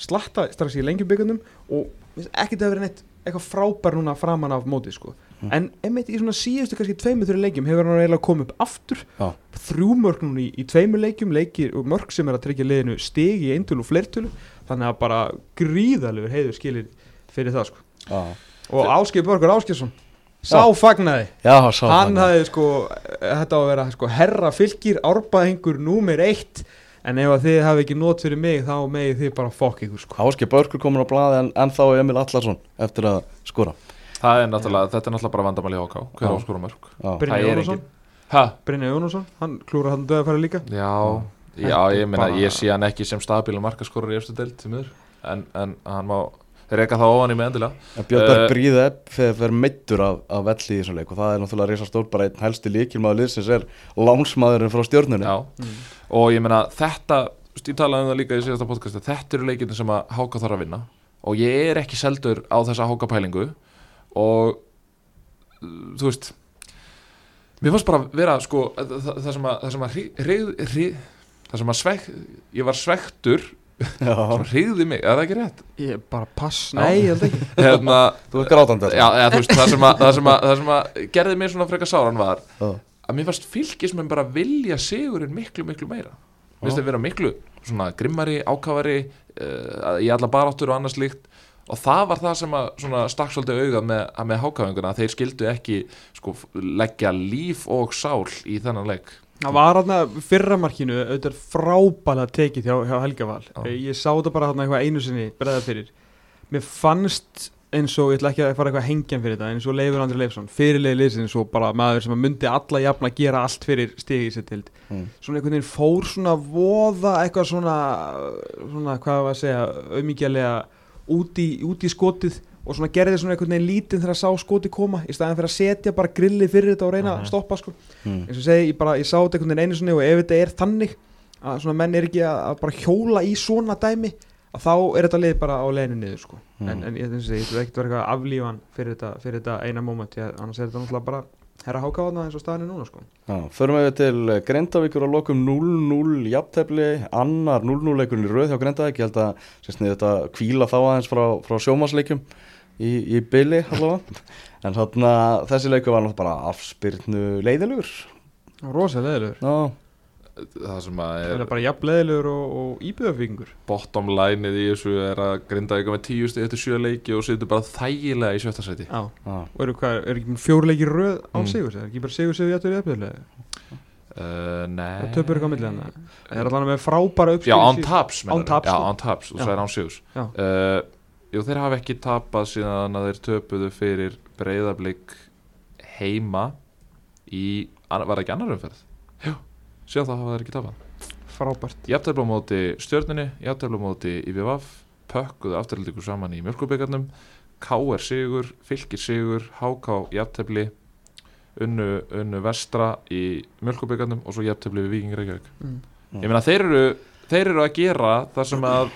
slatta strax í lengjubikundum og mér finnst ekkert að vera neitt eitthvað frábær núna framan af mótið sko Mm. en einmitt í svona síðustu kannski tveimur þurri leikjum hefur hann eiginlega komið upp aftur Já. þrjú mörg núna í, í tveimur leikjum leikir og mörg sem er að tryggja liðinu stig í eintölu og fleirtölu þannig að bara gríðalegur heiður skilir fyrir það sko Já, og Áskei Börgur Áskeirsson sá Já. fagnaði Já sá hann hafði sko þetta á að vera sko herra fylgir árbæðingur númer eitt en ef að þið hafi ekki nót fyrir mig þá megið þið bara fokk ykkur sko. Áski Börkur komin á blaði en, en þá er Emil Allarsson eftir að skora Það er náttúrulega, þetta er náttúrulega bara vandamæli HK Hver Það er Jónasson, Ha? Brynjar Jónasson hann klúra hann döða færi líka. Já, já, ég meina, ég sé hann ekki sem stabíla markaskorur í eftir deild. Til miður en, en hann má reyka það ofan í með endilega. En Björn Berg Eh, bríði upp þegar það er meittur af, af velli í þessum leik og það er náttúrulega reysa stór bara einn helsti líkilmaður liðsins er lánsmaðurinn frá stjórnunni Já, mm. og ég meina, þetta ég talaði um það líka í síðasta podcasti þetta eru leikirnir sem að HK þarf að vinna. Og ég er ekki seldur á þessa HK pælingu og þú veist mér fannst bara vera sko það, það, það sem að, það sem að hri, hri, það sem að sveg ég var svektur, sem hriði mig, er það ekki rétt? ég bara pass, nei, ég held ekki. Hérna, þú er grátandi já, eða, veist, það sem, að, það, sem að, það sem að gerði mér svona frekar sáran var Já. að mér fannst fylgismenn bara vilja sigurinn miklu, miklu meira. Mér finnst þeir vera miklu svona grimmari, ákafari uh, í alla baráttur og annars líkt og það var það sem að svona stakk svolítið auðað með, að með hákafinguna að þeir skildu ekki sko, leggja líf og sál í þennan leik Það var hann fyrramarkinu auðvitað frábælega tekið hjá, hjá Helga Val Já. Ég sá þetta bara hann eitthvað einu sinni breða fyrir Mér fannst eins og, ég ætla ekki að fara eitthvað hengjan fyrir þetta eins og Leifur Andri Leifsson, fyrirlegi liðsins og bara maður sem að myndi alla jafna að gera allt fyrir stigi í sér til Mm. svona einhvern veginn fór svona voða eitthvað svona, svona hvað var að segja, auðmíkjalega út í, út í skotið og svona gerði svona einhvern veginn lítinn þegar að sá skoti koma í staðin fyrir að setja bara grillið fyrir þetta og reyna Mhm. að stoppa sko Mm. eins og ég segi, ég, bara, ég sá þetta einhvern veginn einu sinni og ef þetta er þannig að svona menn er ekki að, að bara hjóla í svona dæmi að þá er þetta lið bara á leiðinu niður sko. Mm. en, en ég finnst að ég vil ekkert vera eitthvað aflífan fyrir þetta, fyrir þetta eina moment ég, annars er þetta náttúrulega bara herra hákáðna eins og staðin er núna sko. Já, förum við til Grindavíkur og lokum 0-0 jafntefli, annar 0-0 leikurinn í röð hjá Grindavík, ég held að sérst niður þetta kvíla þá aðeins frá, frá sjómasleikjum í, í byli allavega, en þarna þessi leikur var náttúrulega bara afspyrnu leiðilegur, rosa leðilegur já, það sem að það er er bara jafn leðilegur og, og íbjöðafíkingur bottom lineið í þessu er að grinda ykkur með tíu stið eftir sjö leiki og situr bara þægilega í sjötta sæti Já, já, og eru, hvað, er ekki fjórleikir röð á Mm. sigur, er ekki bara sigur sigur jættur í eftirlega uh, Nei það töpur eitthvað á milli hann það er allan með frábæra Já, uppskil án taps Án taps, Já, sko. án taps, þú Já. sagðir án sigus Já. uh, Jú, þeir hafa ekki tapað síðan að þeir töpuðu fyrir breyðablík heima í, var það ekki annar umferð? Síðan þá hafa þeir ekki tapað. Frábært. Jafntefla á móti stjörnunni, jafntefla á móti IBVF, pökkuðu afturhaldíku saman í mjölkubíkarnum KR sigur, fylgir sigur HK jafntefli unnu, unnu vestra í mjölkubíkarnum og svo jafntefli við Víking Reykjavík. Mm. ég meina þeir eru þeir eru að gera það sem að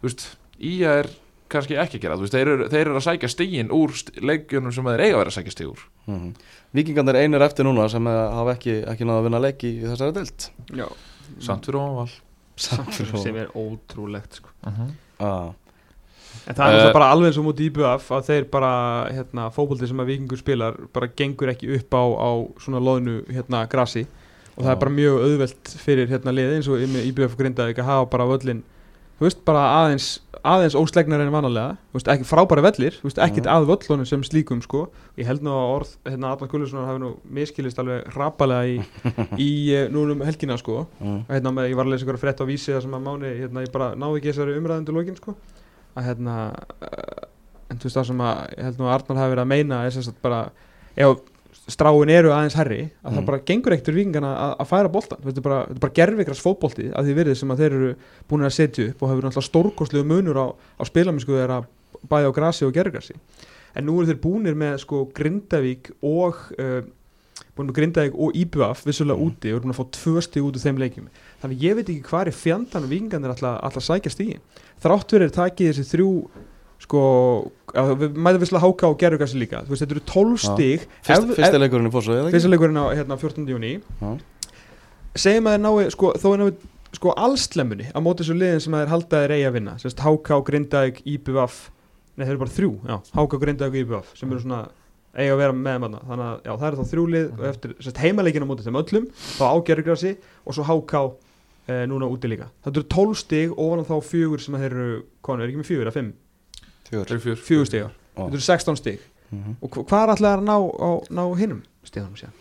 þú veist, ía er kannski ekki að gera, þú veist, þeir eru, þeir eru að sækja stigin úr leikjunum sem þeir eiga að vera að sækja stig úr. Mm. Víkingarnir einir eftir núna sem eh, hafa ekki, ekki náða að vinna leik í, þessari deilt Já, samt fyrir óval Samt fyrir sem ofan. er ótrúlegt sko. Já, En það er náttúrulega bara alveg eins og mútið IBF að þeir bara, hérna, fókbólti sem að vikingur spilar bara gengur ekki upp á, á svona loðnu, hérna, grasi. Og það Já. er bara mjög auðvelt fyrir, hérna, liði eins og IBF grindaði að hafa bara völlin, veist, bara aðeins aðeins óslegnar en vanalega þú veist, ekki frábæra vellir, þú veist, ekkit Mhm. að völlunum sem slíkum, sko, ég held nú að orð, hérna, Arnar Gulluðssonar hafi nú miskilist alveg rapalega í, í eh, núna um helgina, sko mm. hérna með, ég var að lesa ykkur frétt á vísi það sem að máni, hérna, ég bara náði ekki þessari umræðundu lokin, sko að hérna uh, en þú veist það sem að ég held nú að Arnar hafi verið að meina er sem sagt bara ef stráin eru aðeins herri að Mm. það bara gengur ekkert úr vikingana að, að færa boltan þetta er bara, bara gerfikras fótbolti að því verið sem að þeir eru búin að setja upp og hafa verið náttúrulega stórkostlegu munur á, á spilamennsku þeirra bæði á grasi og gerfigrasi en nú eru þeir búnir með sko Grindavík og uh, búin með Grindavík og Íbjöf vissulega Mm. úti og eru búin að fá tvö stig út úr þeim leikjum þannig ég veit ekki hvað er fjandan vikingarnir alltaf að sækja stígi þrátt verið takið þessi þrjú sko, að við mæðum visslega háka og gerðugasi líka, þú veist, þetta eru 12 Já. stig. Fyrst, ef- Fyrsti leikurinn í fórsöðu, eða ekki? fyrsta leikurinn á hérna, 14. júni segjum að þeir nái sko, þó er náðu sko allslemmunni á móti þessu liðin sem að þeir halda þeir eigi að vinna. Sérst HK, Grindavík, IBVF nei þeir eru bara þrjú, já, HK, Grindavík og IBVF sem eru svona eiga að vera með manna þannig að já, það eru þá þrjú lið og eftir sérst heimaleikina á móti þeim öllum þá á gerðugrasi og svo HK eh, núna úti líka. Þetta eru 12 stig ofan á þá fjögur sem að þeir eru konu, er ekki með fjögur, eða fimm Fjögur. Ó. þetta eru 16 stig. Mhm. og hva- hvað er alltaf að ná, á, ná hinnum stiganum sér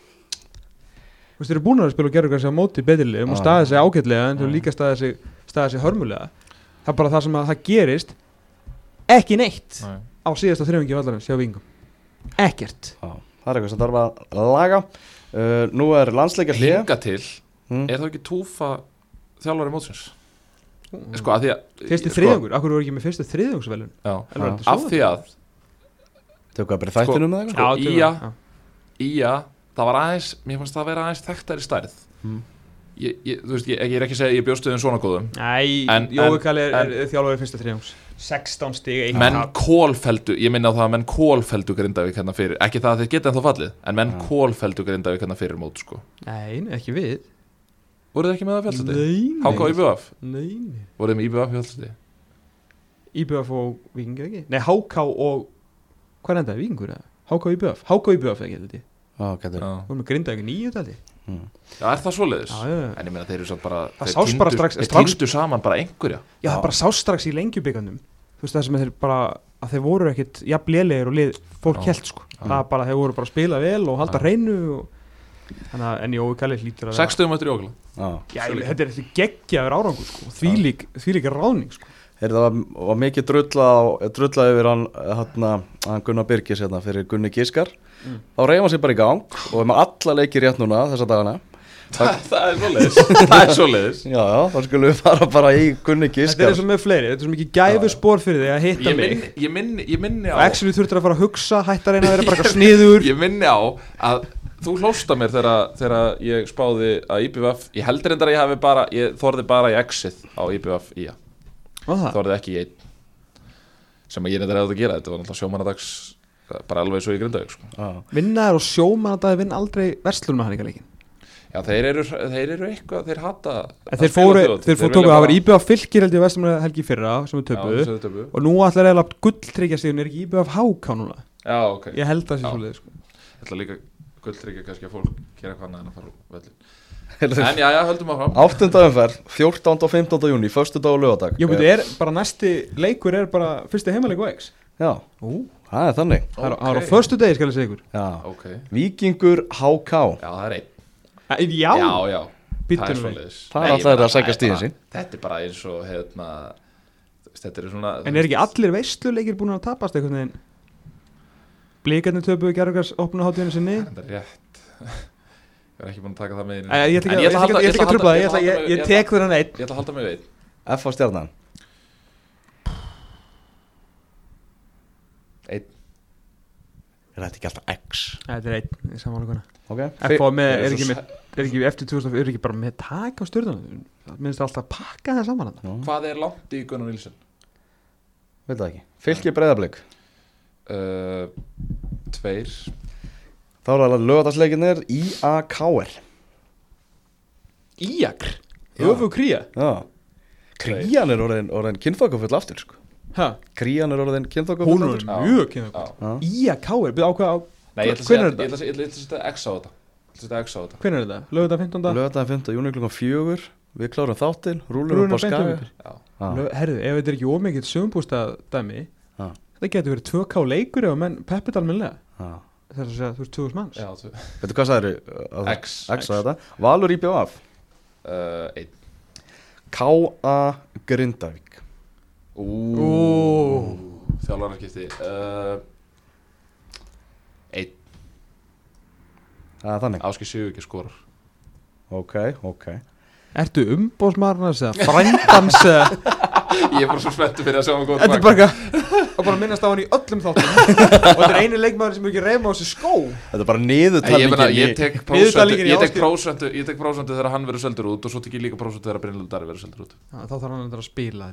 Þú veist, þeir eru búin að spila og gera eitthvað á móti beðilegum og staðið sig ágætlega en eru líka staðið sig, staðið sig hörmulega. Það er bara það sem að það gerist ekki neitt Nei. á síðasta þrjöfingi vallarins hjá vingum. Ekkert. Já, það er eitthvað sem þarf að laga. Uh, Nú er landsleikja hlið Hinga til, mm. er það ekki túfa þjálfari mótsins? Sko, að því að fyrsti sko, þriðjungur, akkur voru ekki með fyrstu Já. af því að Tökum við bara í þættinum með Sko, eitthvað Ía- Ía, það var aðeins mér fannst það að vera aðeins þekktari stærð. Mm. ég, ég, þú veist, ég, ég er ekki að segja að ég bjóstu þeim svona góðum. En- Jói en- Kalli er, en- er þjálfari fyrsta þriðjungs. 16 stig, eitt menn kólfeldu, ég minna á það að menn kólfeldu Grindavík hérna fyrir, ekki það að þeir geta ennþá fallið en menn kólfeldu Grindavík hérna fyrir mót sko. Nei, nei, ekki við voruð þið ekki með það fjallsæti? Nei, HK og IBF, Nei, nei voruð þið með IBF fjallsæti? IBF og Víkingur ekki? Nei, HK og Hvað er endaði, Víkingur eða? HK og IBF HK og IBF ekki, þetta Já, getur erum að grinda ekki nýju mm. Já, er það svoleiðis? Já, já. En ég meina þeir eru samt bara Það þeir sást bara strax- Þeir týndu saman bara einhverja Já, það bara sá strax í lengjubikandum Þú veist það sem þeir bara að þeir voru ekkit jafn lélegir og lið fólk held sko Það bara, þeir voru bara að spila vel og halda Já. hreinu og Þannig að en Jói Kalli hlýtur að 60 mættur í okla Já. Já, ég, þetta er þetta geggjaður árangur sko. Þvílík, þvílík ráðning sko. Það var, var mikið drulla, á- drulla yfir hann, hérna, hann Gunnar Birgis hérna, fyrir Gunni Gískar Mm. þá reyfa hann sér bara í gang og er með alla leikir rétt núna þessa dagana. Það það er svoleiðis. Það er svoleiðis. Já, já, þá skulum við fara bara í Gunni Þetta er Gískar eins og með fleiri, þetta er svo mikið gæfu spór fyrir þig að hitta Ég mig. minni, ég minni, ég minni á Og actually þurftir að fara að hugsa, hætta að reyna að vera bara eitthvað sniður Ég minni á að þú hlósta mér þegar, þegar ég spáði að IBF Ég heldur endar að ég hafi bara Ég þorði bara í exit á IBF í Og það, Þorði ekki í einn. Sem að ég reyndar hefði að gera. Þetta var náttúrulega sjómanadags Bara alveg svo í Grindavík sko. já, vinnaður og sjóman að það vinn aldrei verslunum að hann ekki leikin Já, þeir eru, þeir eru eitthvað Þeir hata En að þeir fóru, þjóðhátíð. þeir fóru vilja tóku, það var IBF fylgir held ég vestum helgi í fyrra sem við töpuðu. þeir og nú ætlar eiginlega gulltryggja sig er ekki IBF háká núna? Já, ok. Ég held að það sé svolítið sko. Ég ætla líka gulltryggja kannski að fólk gera eitthvað annað en að fara á völlin Heyrðu, En já, já, höldum áfram. Áttunda umferð 14. og 15. júni, förstu dag og lögadag Jú, betur, er bara næsti leikur er bara fyrsti heimaleik og X já, Ú, það er þannig. Það það er á förstu degi skal ég segja ykkur. Já. Ok, Víkingur HK já, það er einn. Já, Já, já, það er svoleiðis. Það er alltaf að það er stigin bara- sín. Þetta er bara eins og, hérna Þetta er svona En er ekki allir veistluleikir búin að tapast veginn Blíkarnir töpuðu gerðugars opnaháttíðinu sinni. Þetta er rétt. Ég er ekki búin að taka það með inn Æ, Ég ætla ekki að trubla það, ég tek þennan einn. Ég ætla að halda mig við F á stjarnan. Einn. Er þetta ekki alltaf X? Þetta er einn í samanlökunna ok, FH með, er ekki með er ekki eftir 2000, er ekki bara með tak á stjórnum það minnst alltaf að pakka það saman Hvað er langt í Gunnar Nilsson? veit það ekki. Fylgir breyðablík Uh, tveir. Þá er það lögadagsleikinir IAKR Íakr, öfu kría? Já. Krían er orðin, orðin kynþokkafull aftur sko. ha, Krían er orðin kynþokkafull hún er mjög. Já. Íakr, byrja ákveða á Nei, ég ætla að er setja X á þetta. Ég ætla að setja X á þetta. Hvernig er þetta, lögða 15. lögadaginn 5. júni klukkan fjögur. Við klárum þáttinn, rúlum upp á. Lög- herðu, ef þetta er ekki ómikið sögumbústa dæmi. Þetta getur verið 2K leikur ef að menn peppið almennilega. Já. þess að segja, þú veist, 2000 manns. Veitu hvað sagður X. X á þetta. Valur IBF Uh, Einn. K.A. Grindavík. Ú. Þjálfararskipti uh, Einn. Það er þannig. Áski Sigur ekki skorar ok, ok. Ertu umbóðsmarnars eða frændans eða Ég er bara svo spettu fyrir að sjá hann góð Þetta er bara eitthvað og bara minnast á hann í öllum þáttum og þetta er eini leikmaður sem ekki reyma á sér skó þetta er bara niðurtalningin ég tek Niðurtalningin prósentu í Ég tek Ásgeir. prósentu Ég tek prósentu þegar hann verður seldur út Og svo tek ég líka prósentu þegar Brynlund Darri verður seldur út þá þarf hann að spila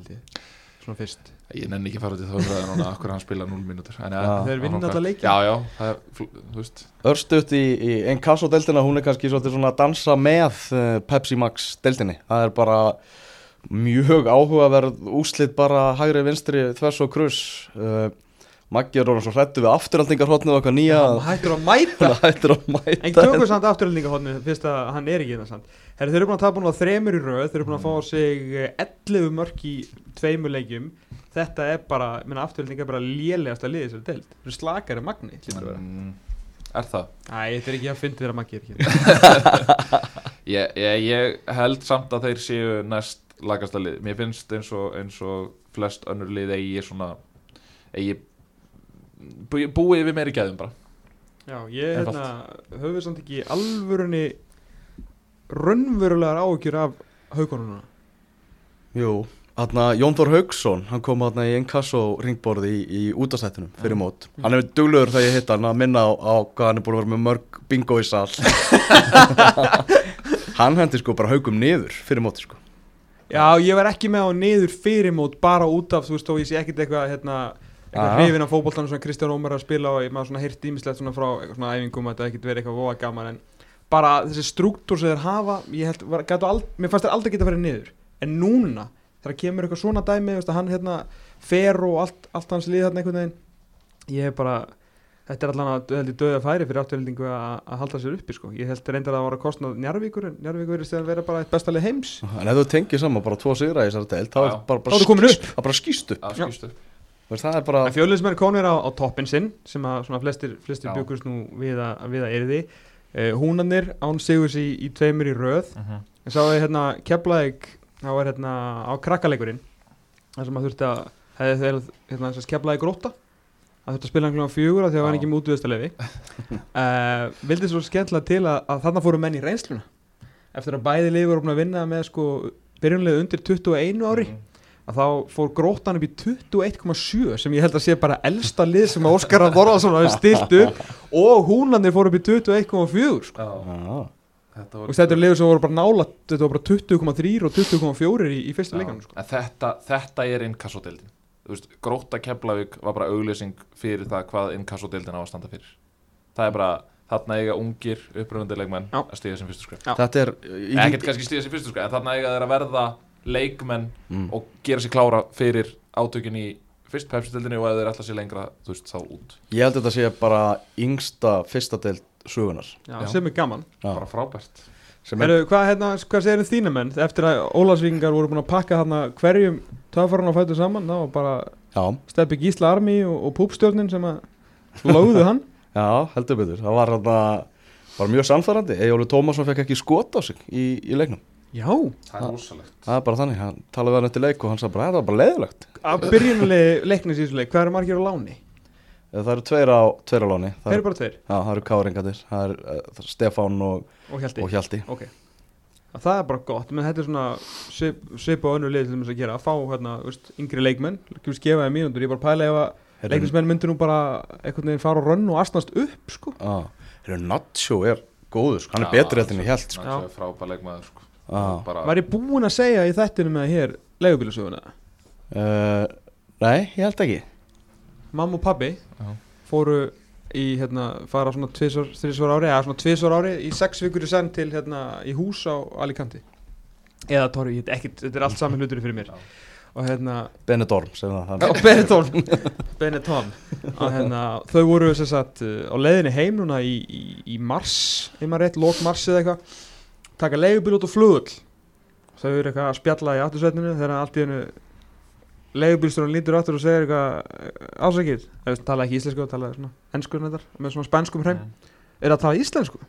svona fyrst Ég nenni ekki fara til þá Akkur hann spila 0 mínútur Já. Þeir vinna áfram. alla leiki. Já, já, það er, fl- þú veist Örstuðt í, í Encasso-deltina, hún er kannski svona að dansa með uh, Pepsi Max-deltinni. Það er bara mjög áhugaverð úslit bara hægri vinstri þvers og krus. Uh, Maggi er orðin svo hrættu við afturhaldingarhotnið og okkar nýja. Hann hættur að mæta. Það hættir að mæta. En tökum samt afturhaldingahotni fyrst að hann er ekki það þeir eru búin að tapa nú á þremur í röð þeir eru búin að fá sig eh, 11 mörk í tveimur leikjum. Þetta er bara, minna afturhalding er bara lélegasta liðið sér deild þeir eru slakari magni að. Mm, Er það? Æ, þetta er ekki að fyndi að maður gerir ekki Ég, ég, ég held samt að þeir séu næst lagasta lið Mér finnst eins og, eins og flest önnur lið eigi svona eigi bú- búið við meiri gæðum bara Já, ég hérna, höfum við samt ekki alvörunni raunverulegar áhyggjur af haugunum núna Jú, Þarna, Jón Þór Haugsson, hann kom þarna í inkasso ringborði í, í útastættinum fyrir mót. Hann er duglegur þegar ég hitt hann að minna á, á hvað hann er búin að vera með mörg bingo í sal. hann hendi sko bara haugum niður fyrir móti sko. Já, ég var ekki með á niður fyrirmót bara út af, þú veist, og ég sé ekkert eitthvað hérna, eitthvað hrifin af fótboltanum sem Kristján Ómar er að spila og ég maður svona heyrt ímislegt svona frá eitthvað svona æfingum að þetta ekkert verið eitthvað voða gaman en bara þessi struktúr sem þeir hafa ég held, var, gætu ald, mér fannst þeir aldrei geta farið niður. En núna, þegar kemur eitthvað svona dæmi, þú veist, hann hérna fer og allt, allt hans lið þarna einhvern veginn ég er bara, þetta er að ég döða færi fyrir áttöldingu að að halda sér uppi sko, ég held reyndar að það var að kostna Njarvíkur, en Njarvíkur er vera bara eitt bestalið heims. En ef þú tengir saman bara tvo sigra í þessari deild, þá er bara, bara, upp. er bara skýst upp. að Já. skýstu Veist, Það er bara, En fjöluðismenn konir á, á toppin sinn sem að svona flestir, flestir byggust nú við að, við að erði uh, húnanir án sigurs í, í tveimur í röð. En sá ég hérna keflaðik þá er hérna á krakkaleikurinn þar sem að þurfti að hefði þeir hérna að keflaðik gróta að þurfti að spila hann klokkan fjögur af því að Já. ekki með útviðstalefi uh, vildi svo skemmtilega til að, að þarna fóru menn í reynsluna eftir að bæði liði voru búin að vinna með sko byrjunlega undir 21 ári að þá fór gróttan upp í 21,7 sem ég held að sé bara elsta lið sem að Óskar Þorðarsson hafi stilt upp og húnlandir fór upp í 21,4 sko. já, Þetta og þetta er liður sem voru bara nála þetta voru bara 20,3 og 20,4 í, í fyrsta leikanum sko. Þetta, þetta er innkassodeildin Þú veist, Gróta Keflavík var bara auglýsing fyrir það hvað innkassodeildin á að standa fyrir Það er bara, þarna eiga ungir uppröfandi leikmenn Já. að stíða sem fyrstu skref er í, Ekkert kannski stíða sem fyrstu skref, en þarna eiga þeir að verða leikmenn mm. og gera sér klára fyrir átökin í fyrst pepsi-deildinni og ef þeir ætla sér lengra, þú veist, þá út Ég held að þetta sé bara yngsta fyrsta deild sögunar. Já, Já. sem er gaman Já. Bara frábært Heru, hvað, hérna, hvað segir þið þínu menn eftir að Ólasvíkingar voru búin að pakka þarna hverjum töfarinn á fætu saman þá var bara Steppi Gísla Armi og, og Púpstjörnin sem að lögðu hann já, heldur betur. Það var hérna, var mjög samfærandi. Egjóli Tómasson fekk ekki skot á sig í, í leiknum. Já, Það er rosalegt Það er bara þannig, hann talaði við hann eftir leik og hann sagði bara, þetta var bara leiðilegt. að byrjunulegi leiknis í þessu leik, hvað eru margir á láni? Það eru tveir á, tveir á láni. Það Þeir eru, eru bara tveir já, það eru káringatir. Það er uh, Stefán og, og Hjalti og Hjalti. Ok, að það er bara gott menn þetta er svona svip, svip og önnur leið til þess að gera að fá hérna, veist, yngri leikmenn ekki gefa þeim mínútur, ég er bara pæla ef að leiknismenn myndir nú bara einhvern veginn fara og rönn og astnast upp sko. Já, hérna Nacho er góður, sko. hann er Já, betri eftir en ég held, sko. Það er frábær leikmaður sko. Já. bara, Var ég búinn að segja í þættinu Mamma og pabbi Já. fóru í hérna, fara svona tvisvar, þrisvar ári eða svona tvisvar ári í sex vikur í senn til hérna í hús á Alicante eða Torri, þetta er er allt saman hlutur fyrir mér Já. og hérna Benedorm, sem það. Benetton Benetton að hérna, þau voru sem sagt á leiðinni heim núna í, í, í mars maður rétt, lók mars eða eitthvað taka leigubíl út á flugull þau eru eitthvað að spjalla í aftursveitinu þegar allt í hennu leigubílstjóran lítur aftur og segir eitthvað ásækið, það veist, tala ekki íslensku tala svona ennsku með svona spænskum hreim. Mm. er það að tala íslensku?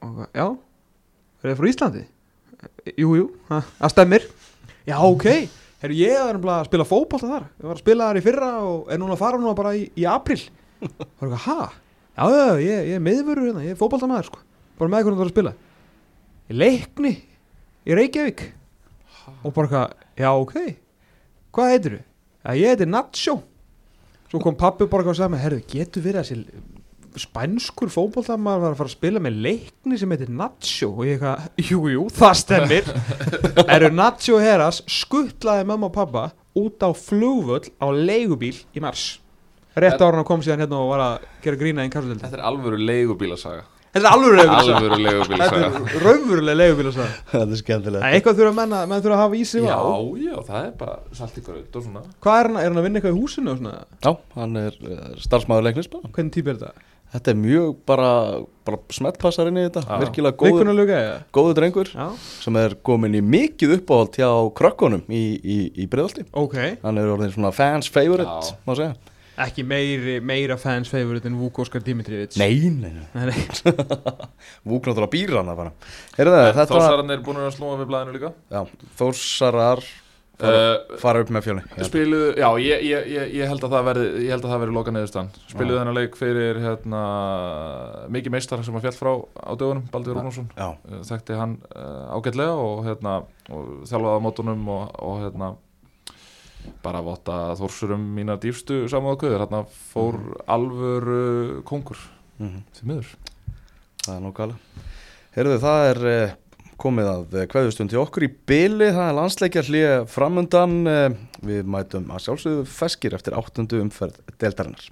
Og já. Er það frá Íslandi? Jú, jú, það það stemmir. Já, ok, Heru, ég er að spila fótbolta þar. Ég var að spila þar í fyrra og er núna að fara núna bara í, í april og er eitthvað, ha? já, já, ég, ég er miðvörur hérna, ég er fótboltamaður sko. bara með hvernig það er að spila. Í leikni í Reykjavík. Og bara eitthvað, já, ok hvað heitir þú? já, ég heiti Nacho. Svo kom pappi bara og sagði mig, herru, getur verið að þessi spænskur fótboltamaður var að fara að spila með leikni sem heitir Nacho? Og ég eitthvað, jú, jú, það stemmir. Eru Nacho Heras skuttlaði mamma og pappa út á flugvöll á leigubíl í mars. Rétt ára hann kom síðan hérna og var að gera grína í kassudeldi Þetta er alvöru leigubílasaga þetta er alveg leigubíl Alvöru þetta er raunverulega leigubíl þetta er skemmtilegt. eitthvað þurfa menn að menn þurfa að hafa í sig Já, á já, það er bara salt í gröð og svona hvað er hann, er hann að vinna eitthvað í húsinu og svona Já, hann er uh, starfsmæður leiknis bara. hvernig típ er þetta? Þetta er mjög bara, bara smettpassar inn í þetta. Já. Virkilega góður, Vikunarluga eða? góður drengur Já, sem er komin í mikið uppáhald hjá krökkunum í, í, í breiðalti. ok Hann er orðin svona fans favorite, Já. má segja. Ekki meiri, meira fans favorite en Vuk Óskar Dimitrievits. Nei, nei, nei. Nei, nei. Vúk náttúrulega býr hana bara. Heyrðu það, þetta var Þórsararnir er búin að slúa við blæðinu líka. Já, Þórsarar fara, uh, fara upp með fjölni. Spiluðu, já, ég, ég, ég, ég held að það verði ég held að það verði loka neðustan Spiluðu þennan leik fyrir hérna, mikið meistar sem að fjall frá á dögunum, Baldur Rúnarsson. Já, uh, þekkti hann uh, ágætlega og, hérna, og þjálfaði á mótunum og, og hérna, bara votta þórsurum mínar dýfstu samúðakvöður, hérna fór alvöru kongur mhm, því miður. Það er nú gala Heyrðu, það er eh, komið að kveðustund til okkur í byli það er landsleikjar hlýja framundan. Eh, við mætum að sjálfsögðu feskir eftir áttundu umferð deltarinnar